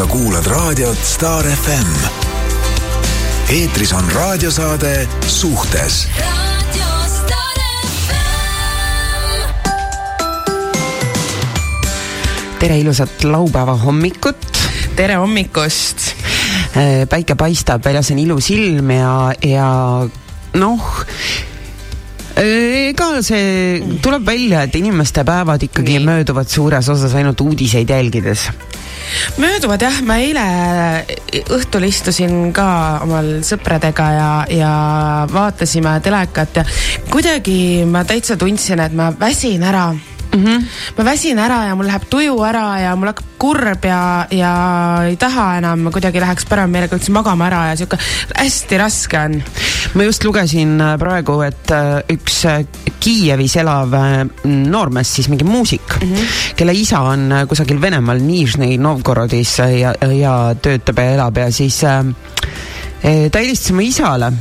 sa kuulad raadiot Star FM. eetris on raadiosaade Suhtes tere ilusat laupäeva hommikut. tere hommikust. päike paistab, väljas on ilus ilm ja, ja noh ega see tuleb välja, et inimeste päevad ikkagi Nii. mööduvad suures osas ainult uudiseid jälgides mööduvad jah, ma eile õhtul istusin ka omal sõpradega ja, ja vaatasime telekat ja kuidagi ma täitsa tundsin, et ma väsin ära mm. -hmm. ma väsin ära ja mul läheb tuju ära ja mul hakkab kurb ja, ja ei taha enam, kuidagi läheks parem meelega üldse magama ära ja sihuke hästi raske on. ma just lugesin äh, praegu, et äh, üks Kiievis elav noormees, siis mingi muusik mm, -hmm. kelle isa on kusagil Venemaal Nižni Novgorodis ja, ja töötab ja elab ja siis äh, ta helistas oma isale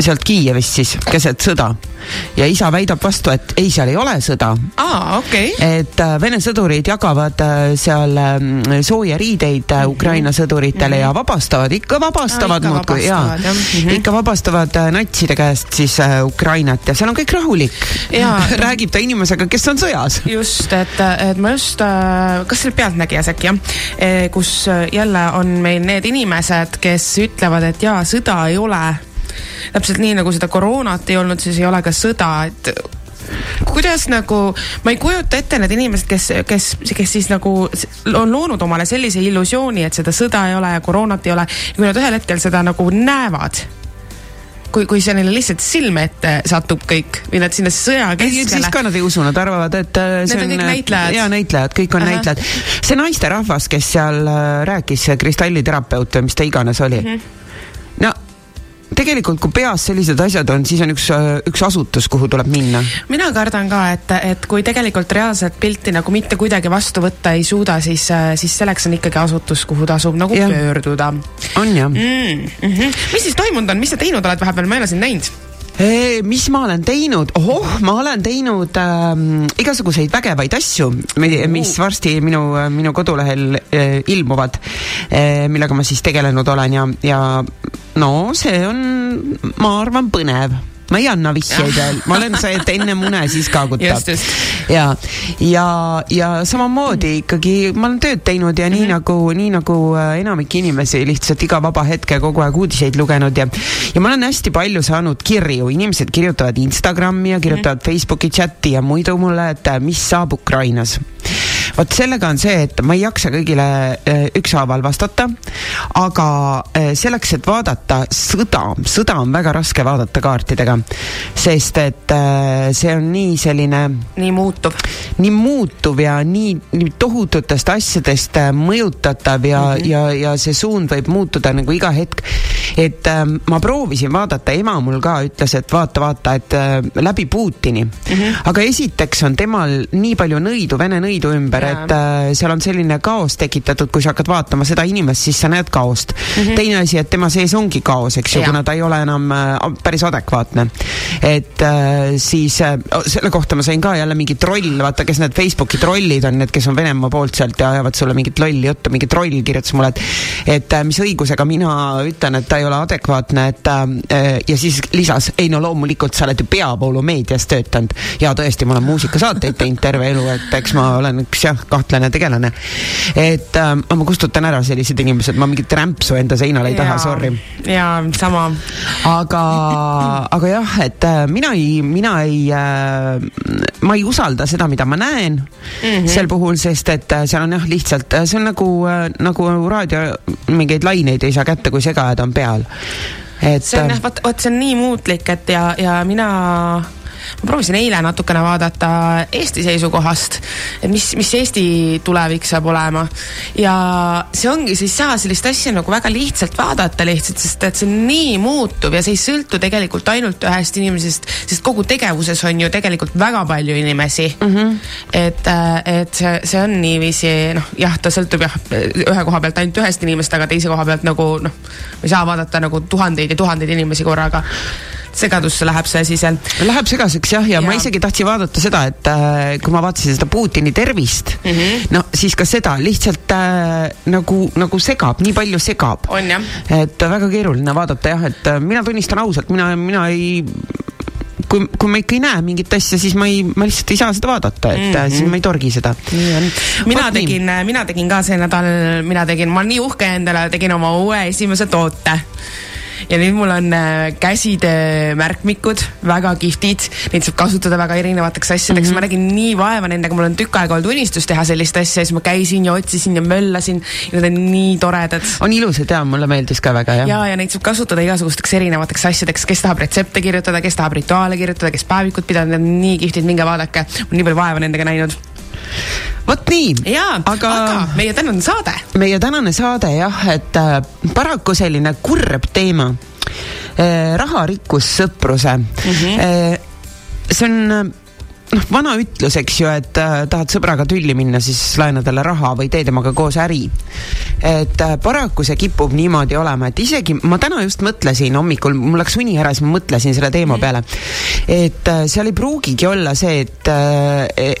sealt Kiievist siis keset sõda ja isa väidab vastu, et ei, seal ei ole sõda. aa, okei okay.. et äh, Vene sõdurid jagavad äh, seal äh, sooja riideid äh, Ukraina mhm. sõduritele mm -hmm. ja vabastavad, ikka vabastavad muudkui ja mm -hmm. ikka vabastavad äh, natside käest siis äh, Ukrainat ja seal on kõik rahulik. räägib ta inimesega, kes on sõjas. just, et, et ma just äh,, kas see oli Pealtnägijas äkki jah e,, kus jälle on meil need inimesed, kes ütlevad, et jaa, sõda ei ole täpselt nii, nagu seda koroonat ei olnud, siis ei ole ka sõda, et kuidas nagu, ma ei kujuta ette need inimesed, kes, kes, kes siis nagu on loonud omale sellise illusiooni, et seda sõda ei ole ja koroonat ei ole. kui nad ühel hetkel seda nagu näevad, kui, kui see neile lihtsalt silme ette satub kõik või nad sinna sõja keskele. siis ka nad ei usu, nad arvavad, et äh, see need on, on kõik näitlejad. jaa, näitlejad, kõik on Aha. näitlejad. see naisterahvas, kes seal äh, rääkis, kristalliterapeut või mis ta iganes oli mm. -hmm tegelikult, kui peas sellised asjad on, siis on üks, üks asutus, kuhu tuleb minna. mina kardan ka, et, et kui tegelikult reaalset pilti nagu mitte kuidagi vastu võtta ei suuda, siis, siis selleks on ikkagi asutus, kuhu tasub nagu ja. pöörduda. on jah mm. -hmm. mis siis toimunud on, mis sa teinud oled vahepeal, ma ei ole sind näinud mis ma olen teinud, ohoh, ma olen teinud äh, igasuguseid vägevaid asju, mis varsti minu, minu kodulehel äh, ilmuvad äh,, millega ma siis tegelenud olen ja, ja no see on, ma arvan, põnev ma ei anna vihjeid veel, ma olen see, et enne mune siis kaagutab. ja, ja, ja samamoodi ikkagi ma olen tööd teinud ja mm -hmm. nii mhm. nagu, nii nagu äh, enamik inimesi lihtsalt iga vaba hetke kogu aeg uudiseid lugenud ja, ja ma olen hästi palju saanud kirju, inimesed kirjutavad Instagrami ja kirjutavad mm -hmm. Facebooki chati ja muidu mulle, et äh, mis saab Ukrainas vot sellega on see, et ma ei jaksa kõigile äh, ükshaaval vastata, aga äh, selleks, et vaadata sõda, sõda on väga raske vaadata kaartidega, sest et äh, see on nii selline nii muutuv. nii muutuv ja nii, nii tohututest asjadest mõjutatav ja mm, -hmm. ja, ja see suund võib muutuda nagu iga hetk. et ma proovisin vaadata, ema mul ka ütles, et vaata, vaata, et läbi Putini mm. -hmm. aga esiteks on temal nii palju nõidu, Vene nõidu ümber, ümber, et äh, seal on selline kaos tekitatud, kui sa hakkad vaatama seda inimest, siis sa näed kaost mm. -hmm. teine asi, et tema sees ongi kaos, eks ju, kuna ta ei ole enam äh, päris adekvaatne. et äh, siis selle kohta ma sain ka jälle mingi troll, vaata, kes need Facebooki trollid on, need, kes on Venemaa poolt sealt ja ajavad sulle mingit lolli juttu, mingi troll kirjutas mulle, et et mis õigusega mina ütlen, et ta ei ole adekvaatne, et äh, ja siis lisas, ei no loomulikult sa oled ju peavoolumeedias töötanud ja tõesti, ma olen muusikasaateid teinud terve elu, et eks ma olen üks jah, jah, kahtlane tegelane. et äh, ma kustutan ära sellised inimesed, ma mingit rämpsu enda seinale ei taha, sorry. jaa, sama. aga, aga jah, et äh, mina ei, mina ei äh,, ma ei usalda seda, mida ma näen mm -hmm. sel puhul, sest et äh, seal on jah, lihtsalt, äh, see on nagu äh,, nagu raadio mingeid laineid ei saa kätte, kui segaajad on peal et see on jah, vot, vot see on nii muutlik, et ja, ja mina ma proovisin eile natukene vaadata Eesti seisukohast, et mis, mis Eesti tulevik saab olema. ja see ongi, sa ei saa sellist asja nagu väga lihtsalt vaadata lihtsalt, sest et see on nii muutuv ja see ei sõltu tegelikult ainult ühest inimesest, sest kogu tegevuses on ju tegelikult väga palju inimesi mm. -hmm. et, et see, see on niiviisi, noh jah, ta sõltub jah, ühe koha pealt ainult ühest inimesest, aga teise koha pealt nagu noh, ei saa vaadata nagu tuhandeid ja tuhandeid inimesi korraga segadusse läheb see asi seal. Läheb segaseks jah, ja, ma isegi tahtsin vaadata seda, et äh, kui ma vaatasin seda Putini tervist mm, -hmm. no siis ka seda lihtsalt äh, nagu, nagu segab, nii palju segab. et väga keeruline vaadata jah, et äh, mina tunnistan ausalt, mina, mina ei kui, kui ma ikka ei näe mingit asja, siis ma ei, ma lihtsalt ei saa seda vaadata, et mm -hmm. siis ma ei torgi seda. mina Vaat tegin, mina tegin ka see nädal, mina tegin, ma olen nii uhke endale, tegin oma uue esimese toote ja nüüd mul on äh, käsitöö märkmikud, väga kihvtid, neid saab kasutada väga erinevateks asjadeks. Mm, -hmm. ma nägin nii vaeva nendega, mul on tükk aega olnud unistus teha sellist asja, siis ma käisin ja otsisin ja möllasin. Ja need on nii toredad. on ilusad ja mulle meeldis ka väga jah. ja, ja neid saab kasutada igasugusteks erinevateks asjadeks, kes tahab retsepte kirjutada, kes tahab rituaale kirjutada, kes päevikut pidada, need on nii kihvtid, minge vaadake, ma olen nii palju vaeva nendega näinud vot nii. jaa, aga, meie tänane saade. meie tänane saade jah, et äh, paraku selline kurb teema äh,. raha, rikkus, sõpruse mm. -hmm. Äh, see on äh, noh, vana ütlus, eks ju, et äh, tahad sõbraga tülli minna, siis laena talle raha või tee temaga koos äri. et äh, paraku see kipub niimoodi olema, et isegi ma täna just mõtlesin hommikul, mul läks uni ära, siis ma mõtlesin selle teema -hmm. peale. et äh, seal ei pruugigi olla see, et äh,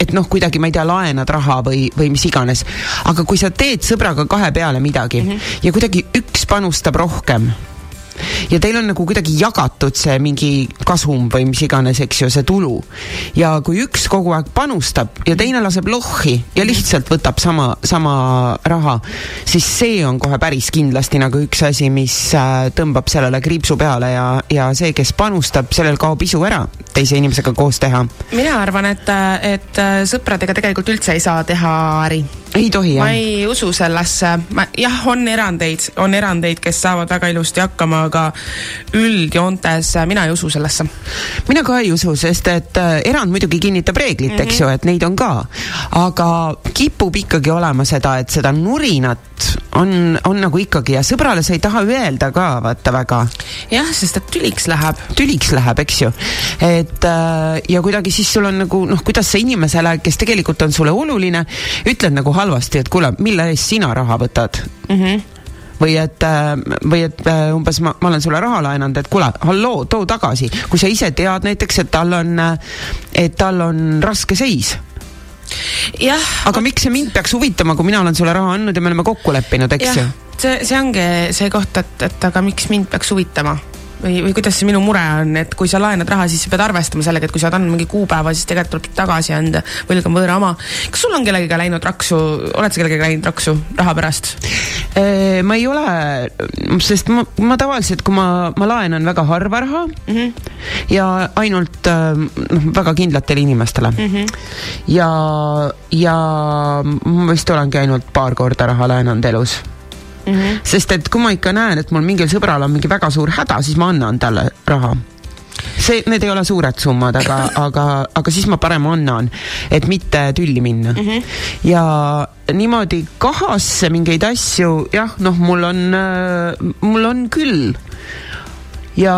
et noh, kuidagi ma ei tea, laenad raha või, või mis iganes. aga kui sa teed sõbraga kahe peale midagi mm -hmm. ja kuidagi üks panustab rohkem ja teil on nagu kuidagi jagatud see mingi kasum või mis iganes, eks ju, see tulu. ja kui üks kogu aeg panustab ja teine laseb lohhi ja lihtsalt võtab sama, sama raha, siis see on kohe päris kindlasti nagu üks asi, mis äh, tõmbab sellele kriipsu peale ja, ja see, kes panustab, sellel kaob isu ära teise inimesega koos teha. mina arvan, et, et sõpradega tegelikult üldse ei saa teha äri ei tohi, jah? ma ei usu sellesse, ma, jah, on erandeid, on erandeid, kes saavad väga ilusti hakkama, aga üldjoontes mina ei usu sellesse. mina ka ei usu, sest et äh, erand muidugi kinnitab reeglit mm, -hmm. eks ju, et neid on ka. aga kipub ikkagi olema seda, et seda nurinat on, on nagu ikkagi ja sõbrale sa ei taha öelda ka vaata väga. jah, sest et tüliks läheb. tüliks läheb, eks ju. et äh, ja kuidagi siis sul on nagu noh, kuidas sa inimesele, kes tegelikult on sulle oluline, ütled nagu halvasti, et kuule, mille eest sina raha võtad mm? -hmm või et, äh, või et äh, umbes ma, ma olen sulle raha laenanud, et kuule, halloo, too tagasi. kui sa ise tead näiteks, et tal on, äh, et tal on raske seis jah. aga miks see mind peaks huvitama, kui mina olen sulle raha andnud ja me oleme kokku leppinud, eks ju? see, see ongi see koht, et, et aga miks mind peaks huvitama või, või kuidas see minu mure on, et kui sa laenad raha, siis sa pead arvestama sellega, et kui sa oled andnud mingi kuupäeva, siis tegelikult tuleb tagasi anda, võlg on võõra oma. kas sul on kellegagi läinud raksu, oled sa kellegagi läinud raksu raha pärast? ma ei ole, sest ma, ma tavaliselt, kui ma, ma laenan väga harva raha mm -hmm. ja ainult noh, väga kindlatele inimestele mm. -hmm. ja, ja ma vist olengi ainult paar korda raha laenanud elus mm. -hmm. sest et kui ma ikka näen, et mul mingil sõbral on mingi väga suur häda, siis ma annan talle raha see, need ei ole suured summad, aga, aga, aga siis ma parem annan, et mitte tülli minna mm. -hmm. ja niimoodi kahasse mingeid asju, jah, noh, mul on äh,, mul on küll. ja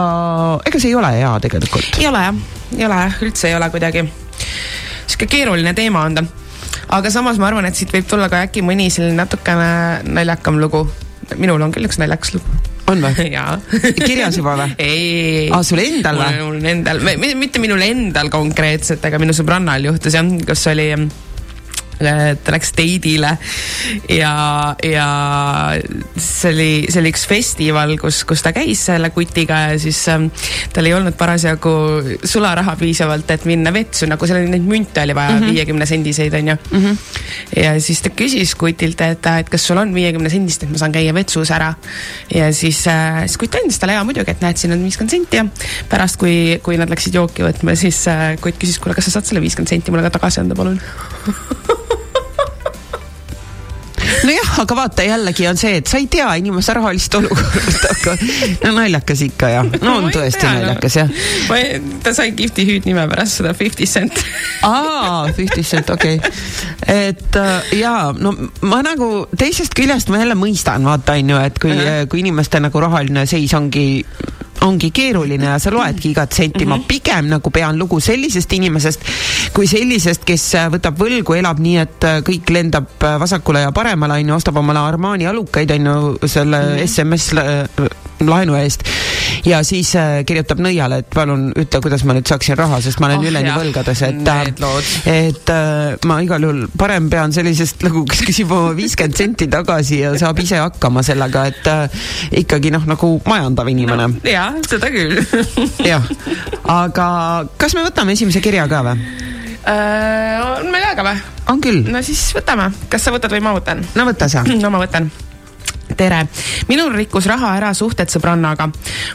ega see ei ole hea tegelikult. ei ole jah, ei ole jah, üldse ei ole kuidagi. sihuke keeruline teema on ta aga samas ma arvan, et siit võib tulla ka äkki mõni selline natukene naljakam lugu. minul on küll üks naljakas lugu on või? kirjas juba või? ei. aa, sul endal või? mul endal, mitte minul endal konkreetselt, aga minu sõbrannal juhtus jah, kus oli ta läks date'ile ja, ja see oli, see oli üks festival, kus, kus ta käis selle kutiga ja siis ähm, tal ei olnud parasjagu sularaha piisavalt, et minna vetsu, nagu seal oli neid münte oli vaja mhm. viiekümne sendiseid onju mm. -hmm. ja siis ta küsis kutilt, et, et kas sul on viiekümne sendist, et ma saan käia vetsus ära. ja siis äh,, siis kutt andis talle ja muidugi, et näed, siin on viiskümmend senti ja pärast, kui, kui nad läksid jooki võtma, siis äh, kutt küsis, kuule, kas sa saad selle viiskümmend senti mulle ka tagasi anda, palun nojah, aga vaata jällegi on see, et sa ei tea inimese rahalist olukorda, aga no naljakas ikka jah, no on tõesti tea, naljakas jah. ta sai kihvti hüüdnime pärast seda Fifty Cent. aa, Fifty Cent, okei okay.. et äh, jaa, no ma nagu teisest küljest ma jälle mõistan, vaata on ju, et kui -huh. kui inimeste nagu rahaline seis ongi ongi keeruline ja sa loedki igat senti mm, -hmm. ma mhm. pigem nagu pean lugu sellisest inimesest kui sellisest, kes võtab võlgu, elab nii, et kõik lendab vasakule ja paremale, on ju, ostab omale Armani alukaid, on ju, selle mm -hmm. SMS laenu eest. ja siis äh, kirjutab nõiale, et palun ütle, kuidas ma nüüd saaksin raha, sest ma olen oh, üleni võlgades, et, äh, et äh, ma igal juhul parem pean sellisest nagu, kes küsib oma viiskümmend senti tagasi ja saab ise hakkama sellega, et äh, ikkagi noh, nagu majandav inimene no,. jah, seda küll jah, aga kas me võtame esimese kirja ka või? Uh, on meil aega või? on küll. no siis võtame, kas sa võtad või ma võtan? no võta sa. no ma võtan tere, minul rikkus raha ära suhted sõbrannaga.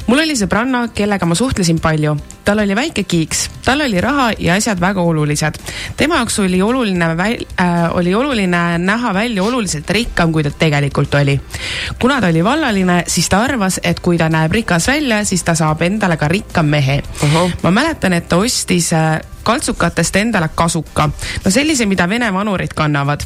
mul oli sõbranna, kellega ma suhtlesin palju. Tal oli väike kiiks, tal oli raha ja asjad väga olulised. tema jaoks oli oluline väl- äh,, oli oluline näha välja oluliselt rikkam, kui ta tegelikult oli. kuna ta oli vallaline, siis ta arvas, et kui ta näeb rikas välja, siis ta saab endale ka rikka mehe. ma mäletan, et ta ostis äh, kaltsukatest endale kasuka. no sellise, mida vene vanurid kannavad.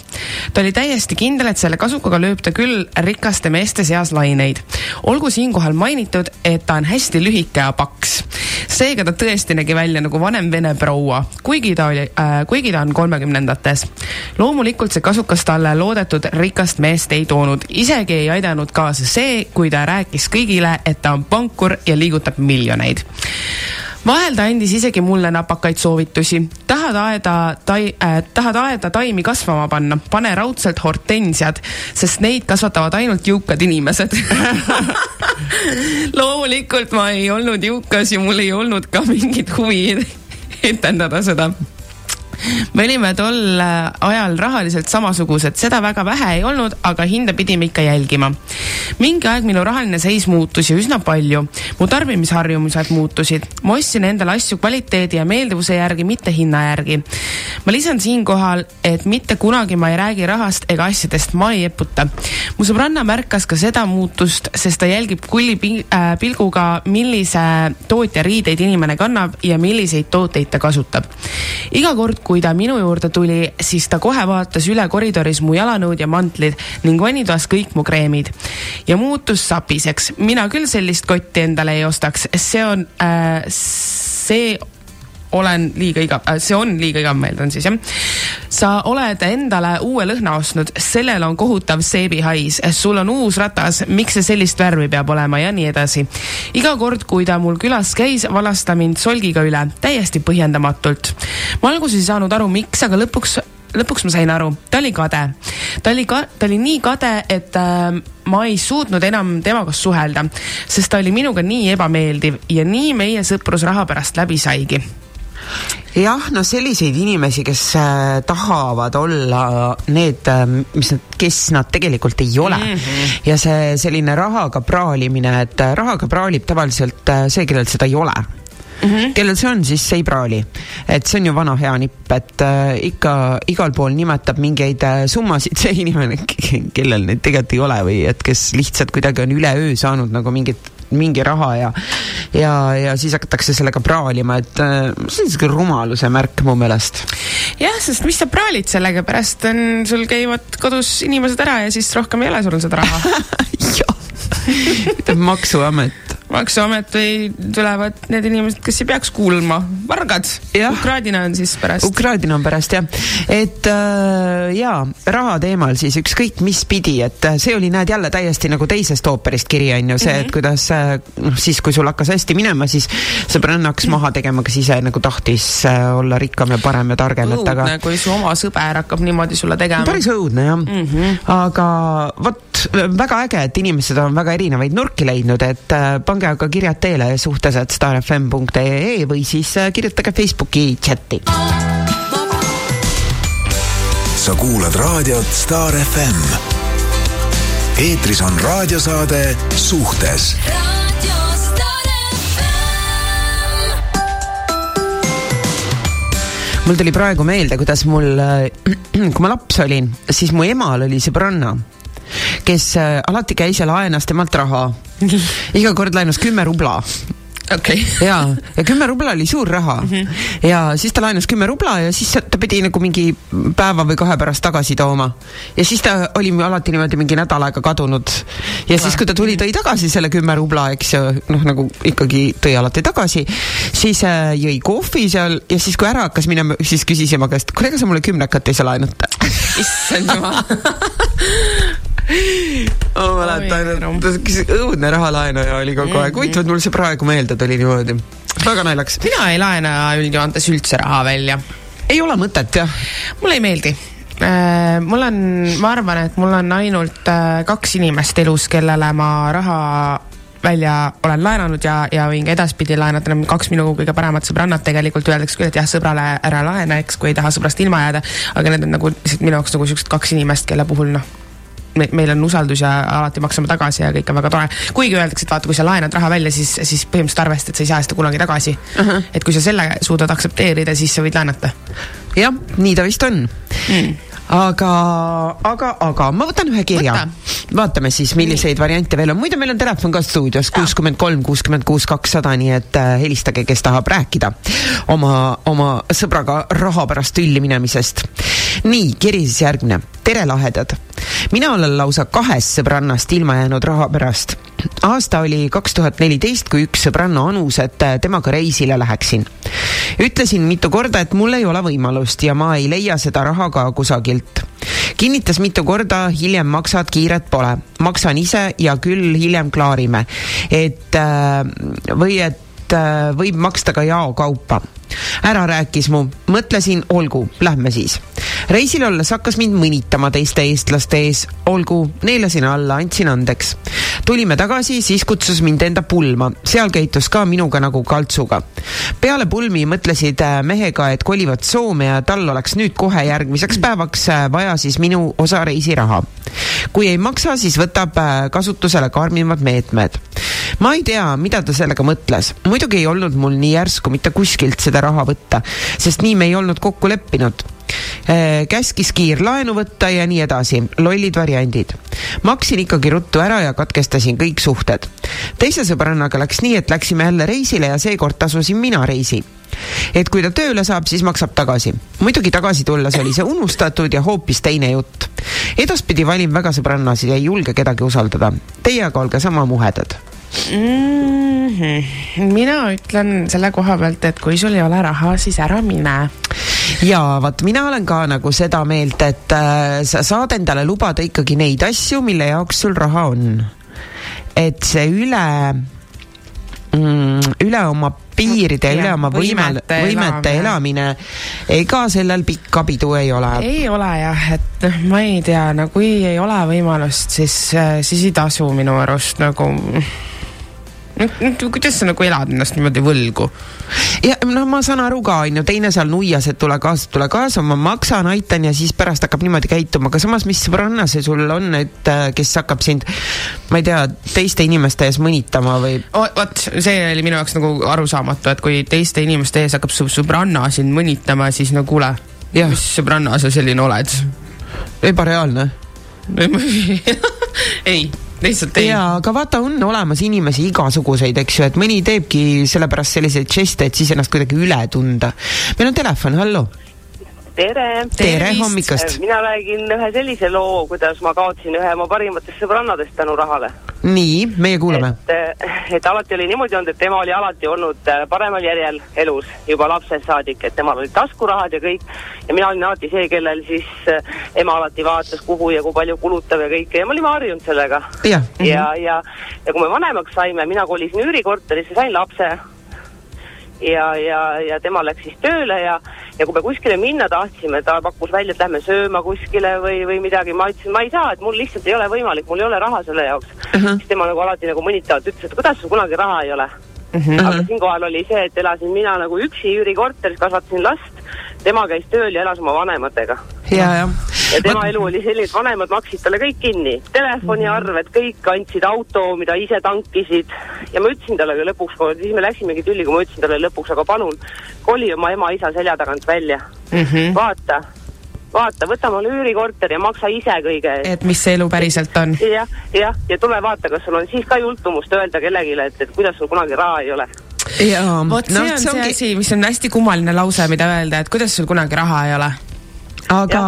ta oli täiesti kindel, et selle kasukaga lööb ta küll rikaste meeste seas laineid. olgu siinkohal mainitud, et ta on hästi lühike ja paks. seega ta tõesti nägi välja nagu vanem vene proua, kuigi ta oli äh,, kuigi ta on kolmekümnendates. loomulikult see kasukas talle loodetud rikast meest ei toonud, isegi ei aidanud kaasa see, kui ta rääkis kõigile, et ta on pankur ja liigutab miljoneid vahel ta andis isegi mulle napakaid soovitusi. tahad aeda tai- äh,, tahad aeda taimi kasvama panna, pane raudselt hortensiad, sest neid kasvatavad ainult jõukad inimesed loomulikult ma ei olnud jõukas ja mul ei olnud ka mingit huvi etendada seda me olime tol äh, ajal rahaliselt samasugused, seda väga vähe ei olnud, aga hinda pidime ikka jälgima. mingi aeg minu rahaline seis muutus ja üsna palju. mu tarbimisharjumused muutusid. ma ostsin endale asju kvaliteedi ja meeldivuse järgi, mitte hinna järgi. ma lisan siinkohal, et mitte kunagi ma ei räägi rahast ega asjadest, ma ei eputa. mu sõbranna märkas ka seda muutust, sest ta jälgib kulli äh, pilguga, millise tootja riideid inimene kannab ja milliseid tooteid ta kasutab. iga kord, kui ta minu juurde tuli, siis ta kohe vaatas üle koridoris mu jalanõud ja mantlid ning vannitoas kõik mu kreemid. ja muutus sapiseks. mina küll sellist kotti endale ei ostaks, see on äh,, see olen liiga igav äh,, see on liiga igav, ma eeldan siis jah. sa oled endale uue lõhna ostnud, sellel on kohutav seebihais, sul on uus ratas, miks see sellist värvi peab olema ja nii edasi. iga kord, kui ta mul külas käis, valas ta mind solgiga üle, täiesti põhjendamatult. ma alguses ei saanud aru, miks, aga lõpuks lõpuks ma sain aru, ta oli kade. ta oli ka, ta oli nii kade, et äh, ma ei suutnud enam temaga suhelda, sest ta oli minuga nii ebameeldiv ja nii meie sõprus raha pärast läbi saigi jah, no selliseid inimesi, kes äh, tahavad olla need äh,, mis nad, kes nad tegelikult ei ole mm. -hmm. ja see selline rahaga praalimine, et äh, rahaga praalib tavaliselt see, kellel seda ei ole Mm -hmm. kellel see on, siis see ei praali. et see on ju vana hea nipp, et äh, ikka igal pool nimetab mingeid äh, summasid see inimene, kellel neid tegelikult ei ole või et kes lihtsalt kuidagi on üleöö saanud nagu mingit mingi raha ja ja, ja siis hakatakse sellega praalima, et äh, see on niisugune rumaluse märk mu meelest. jah, sest mis sa praalid sellega, pärast on, sul käivad kodus inimesed ära ja siis rohkem ei ole sul seda raha. Jah, ütleb Maksuamet maksuamet või tulevad need inimesed, kes ei peaks kuulma, vargad. Ukraadina on siis pärast. Ukraadina on pärast jah, et äh, jaa, raha teemal siis ükskõik mis pidi, et äh, see oli, näed jälle täiesti nagu teisest ooperist kiri on ju see mm, -hmm. et mhm. kuidas äh, noh, siis kui sul hakkas hästi minema, siis sõbranna hakkas maha tegema, kes ise nagu tahtis äh, olla rikkam ja parem ja targem, et aga. õudne, kui su oma sõber hakkab niimoodi sulle tegema. päris õudne jah mm, -hmm. aga vot väga äge, et inimesed on väga erinevaid nurki leidnud, et äh, pange aga kirjad teele suhtes, et staarfm.ee või siis äh, kirjutage Facebooki chati. sa kuulad raadiot Staar FM. eetris on raadiosaade Suhtes mul tuli praegu meelde, kuidas mul, äh, kui ma laps olin, siis mu emal oli sõbranna kes äh, alati käis ja laenas temalt raha. iga kord laenas kümme rubla okei okay. ja, ja kümme rubla oli suur raha mm. -hmm. ja siis ta laenas kümme rubla ja siis ta pidi nagu mingi päeva või kahe pärast tagasi tooma. ja siis ta oli alati niimoodi mingi nädal aega kadunud. ja siis, kui ta tuli, tõi tagasi selle kümme rubla, eks ju, noh, nagu ikkagi tõi alati tagasi, siis äh, jõi kohvi seal ja siis, kui ära hakkas minema, siis küsis ema käest, kuule, ega sa mulle kümnekat ei saa laenata issand jumal ma mäletan, et õudne rahalaenaja oli kogu aeg, huvitav, et mul see praegu meelde tuli niimoodi. väga naljakas. mina ei laena üldjoontes üldse raha välja. ei ole mõtet, jah? mulle ei meeldi Äh, mul on, ma arvan, et mul on ainult äh, kaks inimest elus, kellele ma raha välja olen laenanud ja, ja võin ka edaspidi laenata, need on kaks minu kõige paremat sõbrannat tegelikult, öeldakse küll, et jah, sõbrale ära laena, eks, kui ei taha sõbrast ilma jääda, aga need on nagu lihtsalt minu jaoks nagu siuksed kaks inimest, kelle puhul noh, me, meil on usaldus ja alati maksame tagasi ja kõik on väga tore. kuigi öeldakse, et vaata, kui sa laenad raha välja, siis, siis põhimõtteliselt arvestad, et sa ei saa seda kunagi tagasi uh. -huh. et kui sa selle suudad aktsepteerida, siis sa võid laenata. jah, nii ta vist on mm aga, aga, aga ma võtan ühe kirja. vaatame siis, milliseid variante veel on, muidu meil on telefon ka stuudios kuuskümmend kolm, kuuskümmend kuus, kakssada, nii et äh, helistage, kes tahab rääkida oma, oma sõbraga raha pärast tülli minemisest. nii, kiri siis järgmine. tere, lahedad. mina olen lausa kahest sõbrannast ilma jäänud raha pärast aasta oli kaks tuhat neliteist, kui üks sõbranna anus, et äh, temaga reisile läheksin. Ütlesin mitu korda, et mul ei ole võimalust ja ma ei leia seda raha ka kusagilt. kinnitas mitu korda, hiljem maksad, kiiret pole. maksan ise ja küll hiljem klaarime. et äh, või et äh, võib maksta ka jaokaupa ära rääkis mu, mõtlesin, olgu, lähme siis. reisil olles hakkas mind mõnitama teiste eestlaste ees, olgu, neelasin alla, andsin andeks. Tulime tagasi, siis kutsus mind enda pulma, seal käitus ka minuga nagu kaltsuga. peale pulmi mõtlesid äh, mehega, et kolivad Soome ja tal oleks nüüd kohe järgmiseks päevaks äh, vaja siis minu osa reisiraha. kui ei maksa, siis võtab äh, kasutusele karmimad meetmed. Ma ei tea, mida ta sellega mõtles, muidugi ei olnud mul nii järsku mitte kuskilt seda raha võtta, sest nii me ei olnud kokku leppinud äh, käskis kiirlaenu võtta ja nii edasi, lollid variandid. maksin ikkagi ruttu ära ja katkestasin kõik suhted. teise sõbrannaga läks nii, et läksime jälle reisile ja seekord tasusin mina reisi. et kui ta tööle saab, siis maksab tagasi. muidugi tagasi tulles oli see unustatud ja hoopis teine jutt. edaspidi valin väga sõbrannasid ja ei julge kedagi usaldada. Teie aga olge sama muhedad mm. -hmm. mina ütlen selle koha pealt, et kui sul ei ole raha, siis ära mine ja vot mina olen ka nagu seda meelt, et äh, sa saad endale lubada ikkagi neid asju, mille jaoks sul raha on. et see üle mm,, üle oma piiride, üle oma võimel, võimete elamine, ega sellel pikka pidu ei ole. ei ole jah, et noh, ma ei tea, no kui ei ole võimalust, siis, äh, siis ei tasu minu arust nagu kuidas sa nagu elad ennast niimoodi võlgu? ja noh, ma saan aru ka, on ju, teine seal nuias, et tule kaasa, tule kaasa, ma maksan, aitan ja siis pärast hakkab niimoodi käituma, aga samas, mis sõbranna see sul on, et äh, kes hakkab sind, ma ei tea, teiste inimeste ees mõnitama või? vot, see oli minu jaoks nagu arusaamatu, et kui teiste inimeste ees hakkab su sõbranna sind mõnitama, siis no kuule, mis sõbranna sa selline oled? ebareaalne ei lihtsalt ei. jaa, aga vaata, on olemas inimesi igasuguseid, eks ju, et mõni teebki sellepärast selliseid žeste, et siis ennast kuidagi üle tunda. meil on telefon, hallo tere! tere hommikust! mina räägin ühe sellise loo, kuidas ma kaotsin ühe oma parimatest sõbrannadest tänu rahale. nii, meie kuulame. et, et alati oli niimoodi olnud, et tema oli alati olnud äh, paremal järjel elus juba lapsest saadik, et temal olid taskurahad ja kõik. ja mina olin alati see, kellel siis äh, ema alati vaatas, kuhu ja kui palju kulutab ja kõike ja me olime harjunud sellega. ja, ja, ja, ja kui me vanemaks saime, mina kolisin üürikorterisse, sain lapse ja, ja, ja tema läks siis tööle ja, ja kui me kuskile minna tahtsime, ta pakkus välja, et lähme sööma kuskile või, või midagi, ma ütlesin, ma ei saa, et mul lihtsalt ei ole võimalik, mul ei ole raha selle jaoks uh. -huh. siis tema nagu alati nagu mõnitavalt ütles, et kuidas sul kunagi raha ei ole uh. -huh. aga siinkohal oli see, et elasin mina nagu üksi üürikorteris, kasvatasin last, tema käis tööl ja elas oma vanematega. ja, jah ja tema elu oli selline, et vanemad maksid talle kõik kinni, telefoniarved, kõik andsid auto, mida ise tankisid ja ma ütlesin talle ka lõpuks, siis me läksimegi tülli, kui ma ütlesin talle lõpuks, aga palun, koli oma ema-isa selja tagant välja mm. -hmm. vaata, vaata, võta omale üürikorter ja maksa ise kõige eest. et mis see elu päriselt on. jah, jah, ja tule vaata, kas sul on siis ka jultumust öelda kellelegi, et, et kuidas sul kunagi raha ei ole vot see no, on see, see ongi... asi, mis on hästi kummaline lause, mida öelda, et kuidas sul kunagi raha ei ole aga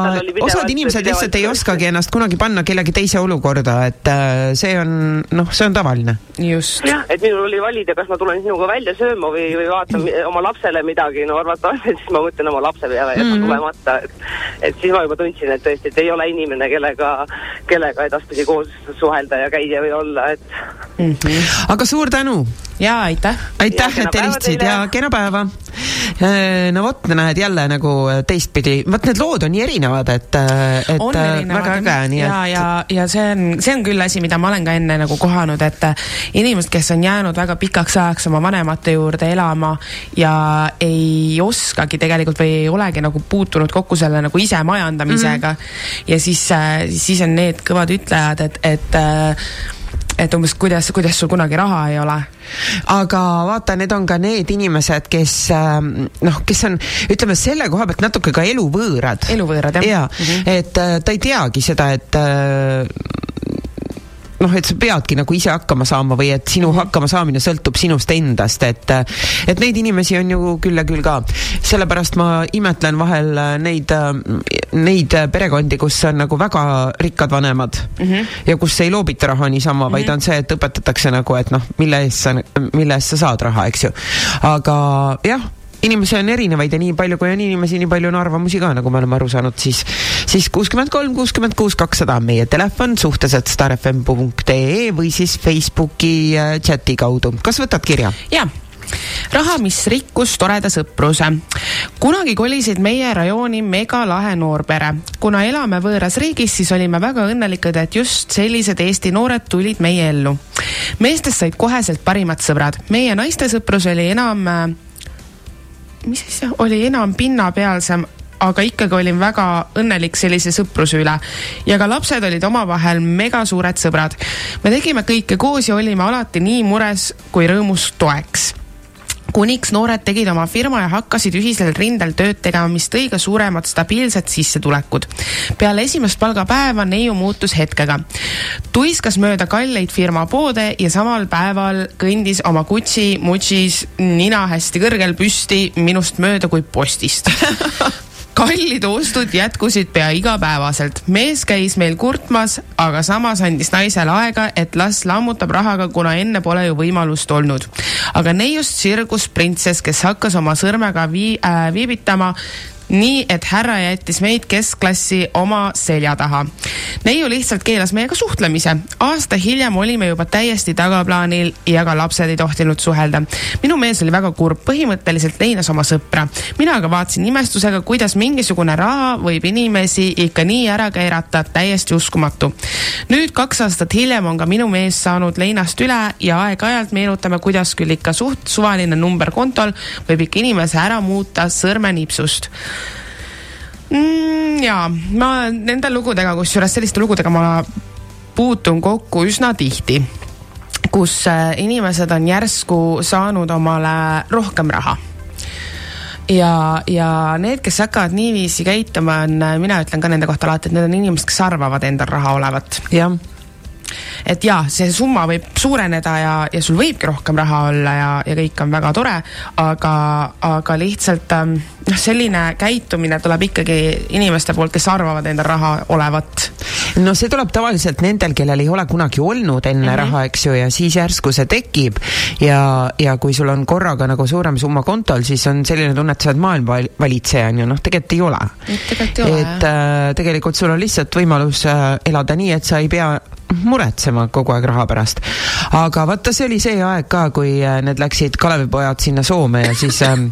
osad inimesed lihtsalt ei oskagi ennast kunagi panna kellegi teise olukorda, et äh, see on, noh, see on tavaline. just. jah, et minul oli valida, kas ma tulen sinuga välja sööma või, või vaatan oma lapsele midagi, no arvatavasti siis ma mõtlen oma lapse peale ja jätan mm -hmm. tulemata, et et siis ma juba tundsin, et tõesti, et ei ole inimene, kellega, kellega edaspidi koos suhelda ja käia või olla, et mm. -hmm. aga suur tänu! Jaa, aitäh! aitäh, et helistasid ja kena päeva! Äh, no vot, näed jälle nagu teistpidi, vot need lood on nii erinevad, et, äh, et on äh, erinevad väga äge, nii ja, et ja, ja see on, see on küll asi, mida ma olen ka enne nagu kohanud, et inimesed, kes on jäänud väga pikaks ajaks oma vanemate juurde elama ja ei oskagi tegelikult või ei olegi nagu puutunud kokku selle nagu ise majandamisega mm. -hmm. ja siis, siis on need kõvad ütlejad, et, et et umbes kuidas, kuidas sul kunagi raha ei ole. Aga vaata, need on ka need inimesed, kes ähm, noh, kes on, ütleme selle koha pealt natuke ka eluvõõrad. eluvõõrad, jah. jaa mm, -hmm. et äh, ta ei teagi seda, et äh, noh, et sa peadki nagu ise hakkama saama või et sinu hakkama saamine sõltub sinust endast, et et neid inimesi on ju küll ja küll ka. sellepärast ma imetlen vahel neid, neid perekondi, kus on nagu väga rikkad vanemad mm -hmm. ja kus ei loobita raha niisama mm, -hmm. vaid on see, et õpetatakse nagu, et noh, mille eest sa, mille eest sa saad raha, eks ju. aga jah inimesi on erinevaid ja nii palju, kui on inimesi, nii palju on arvamusi ka, nagu me oleme aru saanud, siis, siis kuuskümmend kolm, kuuskümmend kuus, kakssada on meie telefon, suhteliselt starfm.ee või siis Facebooki äh, chati kaudu. kas võtad kirja? jaa raha, mis rikkus toreda sõpruse. kunagi kolisid meie rajooni megalahe noorpere. kuna elame võõras riigis, siis olime väga õnnelikud, et just sellised Eesti noored tulid meie ellu. meestest said koheselt parimad sõbrad. meie naiste sõprus oli enam äh, mis asja, oli enam pinnapealsem, aga ikkagi olin väga õnnelik sellise sõpruse üle. ja ka lapsed olid omavahel mega suured sõbrad. me tegime kõike koos ja olime alati nii mures kui rõõmus toeks kuniks noored tegid oma firma ja hakkasid ühisel rindel tööd tegema, mis tõi ka suuremad stabiilsed sissetulekud. peale esimest palgapäeva neiu muutus hetkega. tuiskas mööda kalleid firma poode ja samal päeval kõndis oma kutsi-mutsis nina hästi kõrgel püsti minust mööda kui postist kallid ostud jätkusid pea igapäevaselt. mees käis meil kurtmas, aga samas andis naisele aega, et las lammutab rahaga, kuna enne pole ju võimalust olnud. aga neiust sirgus printsess, kes hakkas oma sõrmega vii- äh,, viibitama nii et härra jättis meid keskklassi oma selja taha. neiu lihtsalt keelas meiega suhtlemise. aasta hiljem olime juba täiesti tagaplaanil ja ka lapsed ei tohtinud suhelda. minu mees oli väga kurb, põhimõtteliselt leinas oma sõpra. mina aga vaatasin imestusega, kuidas mingisugune raha võib inimesi ikka nii ära keerata, täiesti uskumatu. nüüd kaks aastat hiljem on ka minu mees saanud leinast üle ja aeg-ajalt meenutame, kuidas küll ikka suht suvaline number kontol võib ikka inimese ära muuta sõrmenipsust mm,? jaa, ma nende lugudega, kusjuures selliste lugudega ma puutun kokku üsna tihti, kus äh, inimesed on järsku saanud omale rohkem raha ja, ja need, kes hakkavad niiviisi käituma, on, mina ütlen ka nende kohta alati, et need on inimesed, kes arvavad endal raha olevat. jah et jaa, see summa võib suureneda ja, ja sul võibki rohkem raha olla ja, ja kõik on väga tore, aga, aga lihtsalt ähm, noh, selline käitumine tuleb ikkagi inimeste poolt, kes arvavad endal raha olevat. no see tuleb tavaliselt nendel, kellel ei ole kunagi olnud enne mm -hmm. raha, eks ju, ja siis järsku see tekib ja, ja kui sul on korraga nagu suurem summa kontol, siis on selline tunne, et sa oled maailma valitseja, on ju, noh, tegelikult ei ole. tegelikult ei ole, jah. et äh, tegelikult sul on lihtsalt võimalus äh, elada nii, et sa ei pea muretsema kogu aeg raha pärast. aga vaata, see oli see aeg ka, kui äh, need läksid Kalevipojad sinna Soome ja siis ähm,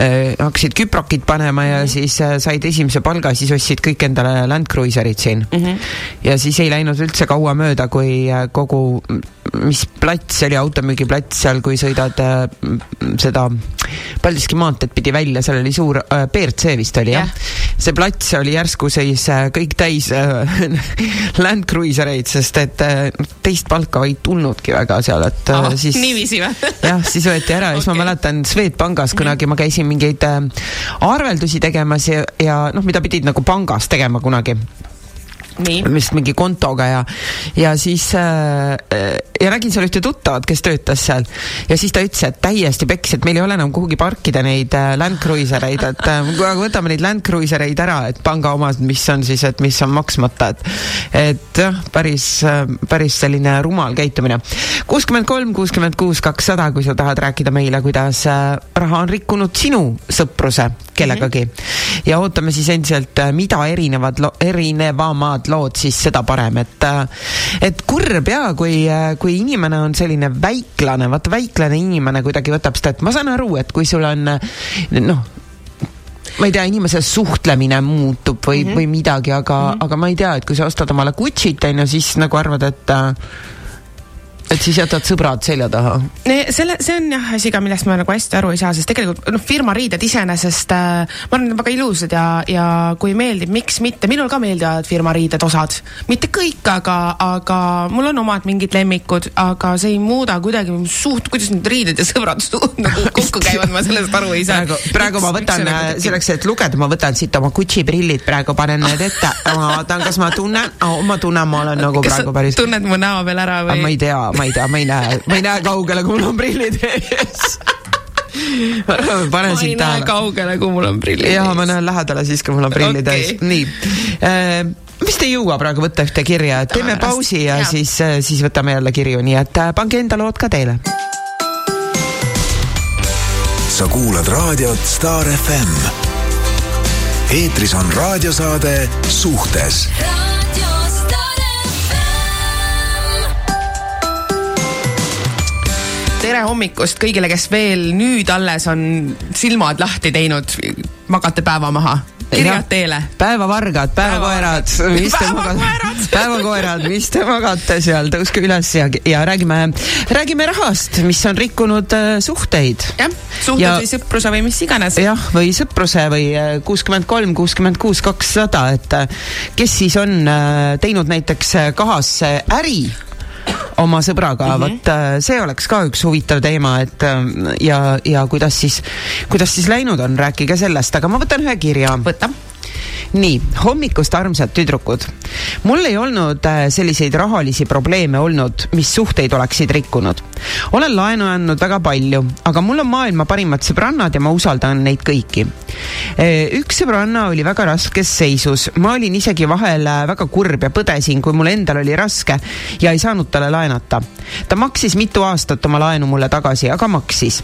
äh, hakkasid küprokit panema ja mm -hmm. siis äh, said esimese palga, siis ostsid kõik endale Land Cruiserid siin mm. -hmm. ja siis ei läinud üldse kaua mööda, kui äh, kogu, mis plats oli, automüügiplats seal, kui sõidad äh, seda Paldiski maanteed pidi välja, seal oli suur äh, BRC vist oli jah yeah.? see plats oli järsku siis äh, kõik täis äh, Land Cruisereid, sest et teist palka ei tulnudki väga seal, et oh, siis niiviisi või? jah, siis võeti ära ja okay. siis ma mäletan Swedbankis kunagi kunagi ma käisin mingeid äh, arveldusi tegemas ja, ja noh, mida pidid nagu pangas tegema kunagi. Vist mingi kontoga ja, ja siis äh, ja nägin seal ühte tuttavat, kes töötas seal ja siis ta ütles, et täiesti peks, et meil ei ole enam kuhugi parkida neid äh, Land Cruiser eid, et äh, võtame neid Land Cruiser eid ära, et panga omad, mis on siis, et mis on maksmata, et et jah, päris, äh, päris selline rumal käitumine. kuuskümmend kolm, kuuskümmend kuus, kakssada, kui sa tahad rääkida meile, kuidas raha on rikkunud sinu sõpruse kellegagi mm. -hmm. ja ootame siis endiselt, mida erinevad lo-, erinevamad lood, siis seda parem, et et kurb ja kui, kui inimene on selline väiklane, vaata väiklane inimene kuidagi võtab seda, et ma saan aru, et kui sul on noh, ma ei tea, inimese suhtlemine muutub või mm, -hmm. või midagi, aga mm, -hmm. aga ma ei tea, et kui sa ostad omale Gucci't, on ju, siis nagu arvad, et et siis jätad sõbrad selja taha? selle, see on jah asi ka, millest ma nagu hästi aru ei saa, sest tegelikult noh, firma riided iseenesest äh, ma arvan, väga ilusad ja, ja kui meeldib, miks mitte, minul ka meeldivad firma riided osad, mitte kõik, aga, aga mul on omad mingid lemmikud, aga see ei muuda kuidagi suht, kuidas need riided ja sõbrad suht nagu kokku käivad, ma sellest aru ei saa. praegu, praegu ma võtan nagu äh, selleks, et lugeda, ma võtan siit oma Gucci prillid, praegu panen need ette, ma vaatan, kas ma tunnen oh,, ma tunnen, ma olen nagu kas praegu päris. tunned mu näo peal ära või? ma ei tea ma ei tea, ma ei näe, ma ei näe kaugele, kui mul on prillid ees pane siit tähele. kaugele, kui mul on prillid ees. jaa, ma näen lähedale siis, kui mul on prillid okay. ees. nii äh, vist ei jõua praegu võtta ühte kirja, et teeme pausi ja, ja. siis, äh, siis võtame jälle kirju, nii et äh, pange enda lood ka teele. sa kuulad raadiot Star FM. eetris on raadiosaade Suhtes tere hommikust kõigile, kes veel nüüd alles on silmad lahti teinud, magate päeva maha. kirjad teele. päevavargad, päevakoerad, mis te magate, päevakoerad, mis te magate seal, tõuske üles ja, ja räägime, räägime rahast, mis on rikkunud äh, suhteid. jah, suhted ja, või sõpruse või mis iganes. jah, või sõpruse või äh, kuuskümmend kolm, kuuskümmend kuus, kakssada, et äh, kes siis on äh, teinud näiteks äh, kahasse äri oma sõbraga mm, -hmm. vot äh, see oleks ka üks huvitav teema, et äh, ja, ja kuidas siis, kuidas siis läinud on, rääkige sellest, aga ma võtan ühe kirja. võta nii, hommikust, armsad tüdrukud. mul ei olnud äh, selliseid rahalisi probleeme olnud, mis suhteid oleksid rikkunud. olen laenu andnud väga palju, aga mul on maailma parimad sõbrannad ja ma usaldan neid kõiki. Äh, üks sõbranna oli väga raskes seisus, ma olin isegi vahel äh, väga kurb ja põdesin, kui mul endal oli raske ja ei saanud talle laenata. ta maksis mitu aastat oma laenu mulle tagasi, aga maksis.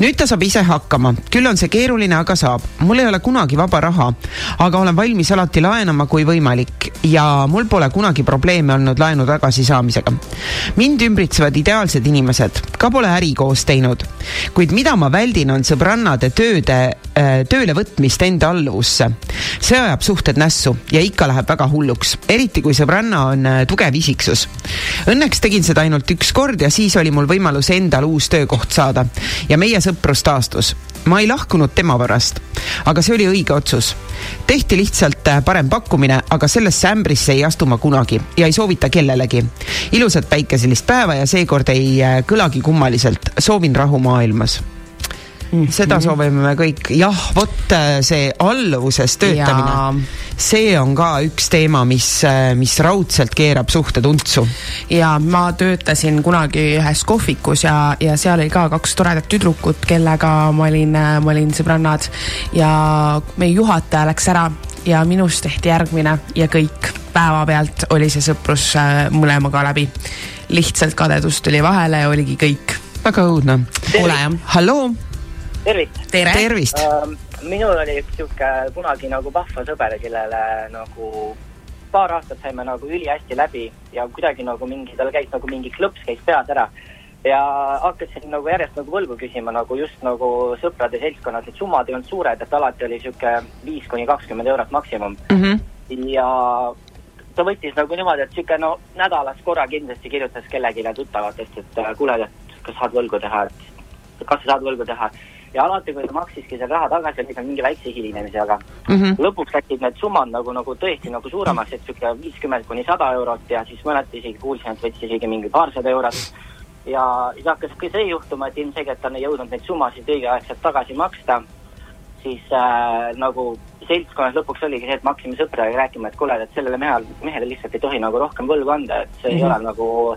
nüüd ta saab ise hakkama, küll on see keeruline, aga saab. mul ei ole kunagi vaba raha, aga olen valmis alati laenama, kui võimalik ja mul pole kunagi probleeme olnud laenu tagasisaamisega. mind ümbritsevad ideaalsed inimesed, ka pole äri koos teinud. kuid mida ma väldin, on sõbrannade tööde, äh, tööle võtmist enda alluvusse. see ajab suhted nässu ja ikka läheb väga hulluks, eriti kui sõbranna on äh, tugev isiksus. Õnneks tegin seda ainult üks kord ja siis oli mul võimalus endal uus töökoht saada ja meie sõprus taastus ma ei lahkunud tema pärast, aga see oli õige otsus. tehti lihtsalt äh, parem pakkumine, aga sellesse ämbrisse ei astu ma kunagi ja ei soovita kellelegi. ilusat päikeselist päeva ja seekord ei äh, kõlagi kummaliselt. soovin rahu maailmas. Seda soovime me kõik, jah, vot äh, see alluvuses töötamine, see on ka üks teema, mis, äh, mis raudselt keerab suhted untsu. ja ma töötasin kunagi ühes kohvikus ja, ja seal oli ka kaks toredat tüdrukut, kellega ma olin, äh, ma olin sõbrannad ja meie juhataja läks ära ja minust tehti järgmine ja kõik, päevapealt oli see sõprus mõlemaga läbi. lihtsalt kadedus tuli vahele ja oligi kõik. väga õudne. ole jah. halloo tervist! tere! tervist uh,! minul oli üks sihuke kunagi nagu vahva sõber, kellele nagu paar aastat saime nagu ülihästi läbi ja kuidagi nagu mingi, tal käis nagu mingi klõps käis peas ära. ja hakkasin nagu järjest nagu võlgu küsima nagu just nagu sõprade seltskonnas, et summad ei olnud suured, et alati oli sihuke viis kuni kakskümmend eurot maksimum mm. -hmm. ja ta võttis nagu niimoodi, et sihuke no nädalas korra kindlasti kirjutas kellelegi tuttavatest, et kuule, et kas saad võlgu teha, et kas sa saad võlgu teha ja alati, kui ta maksiski selle raha tagasi, oli seal mingi väikse hilinemisega mm. -hmm. lõpuks läksid need summad nagu, nagu tõesti nagu suuremaks, et niisugune viiskümmend kuni sada eurot ja siis mõned isegi kuulsin, et võttis isegi mingi paarsada eurot. ja siis hakkas ka see juhtuma, et ilmselgelt on ei jõudnud neid summasid õigeaegselt tagasi maksta, siis äh, nagu seltskonnas lõpuks oligi see, et me hakkasime sõpradega rääkima, et kuule, et sellele mehel, mehele lihtsalt ei tohi nagu rohkem võlgu anda, et see mm -hmm. ei mhm. ole nagu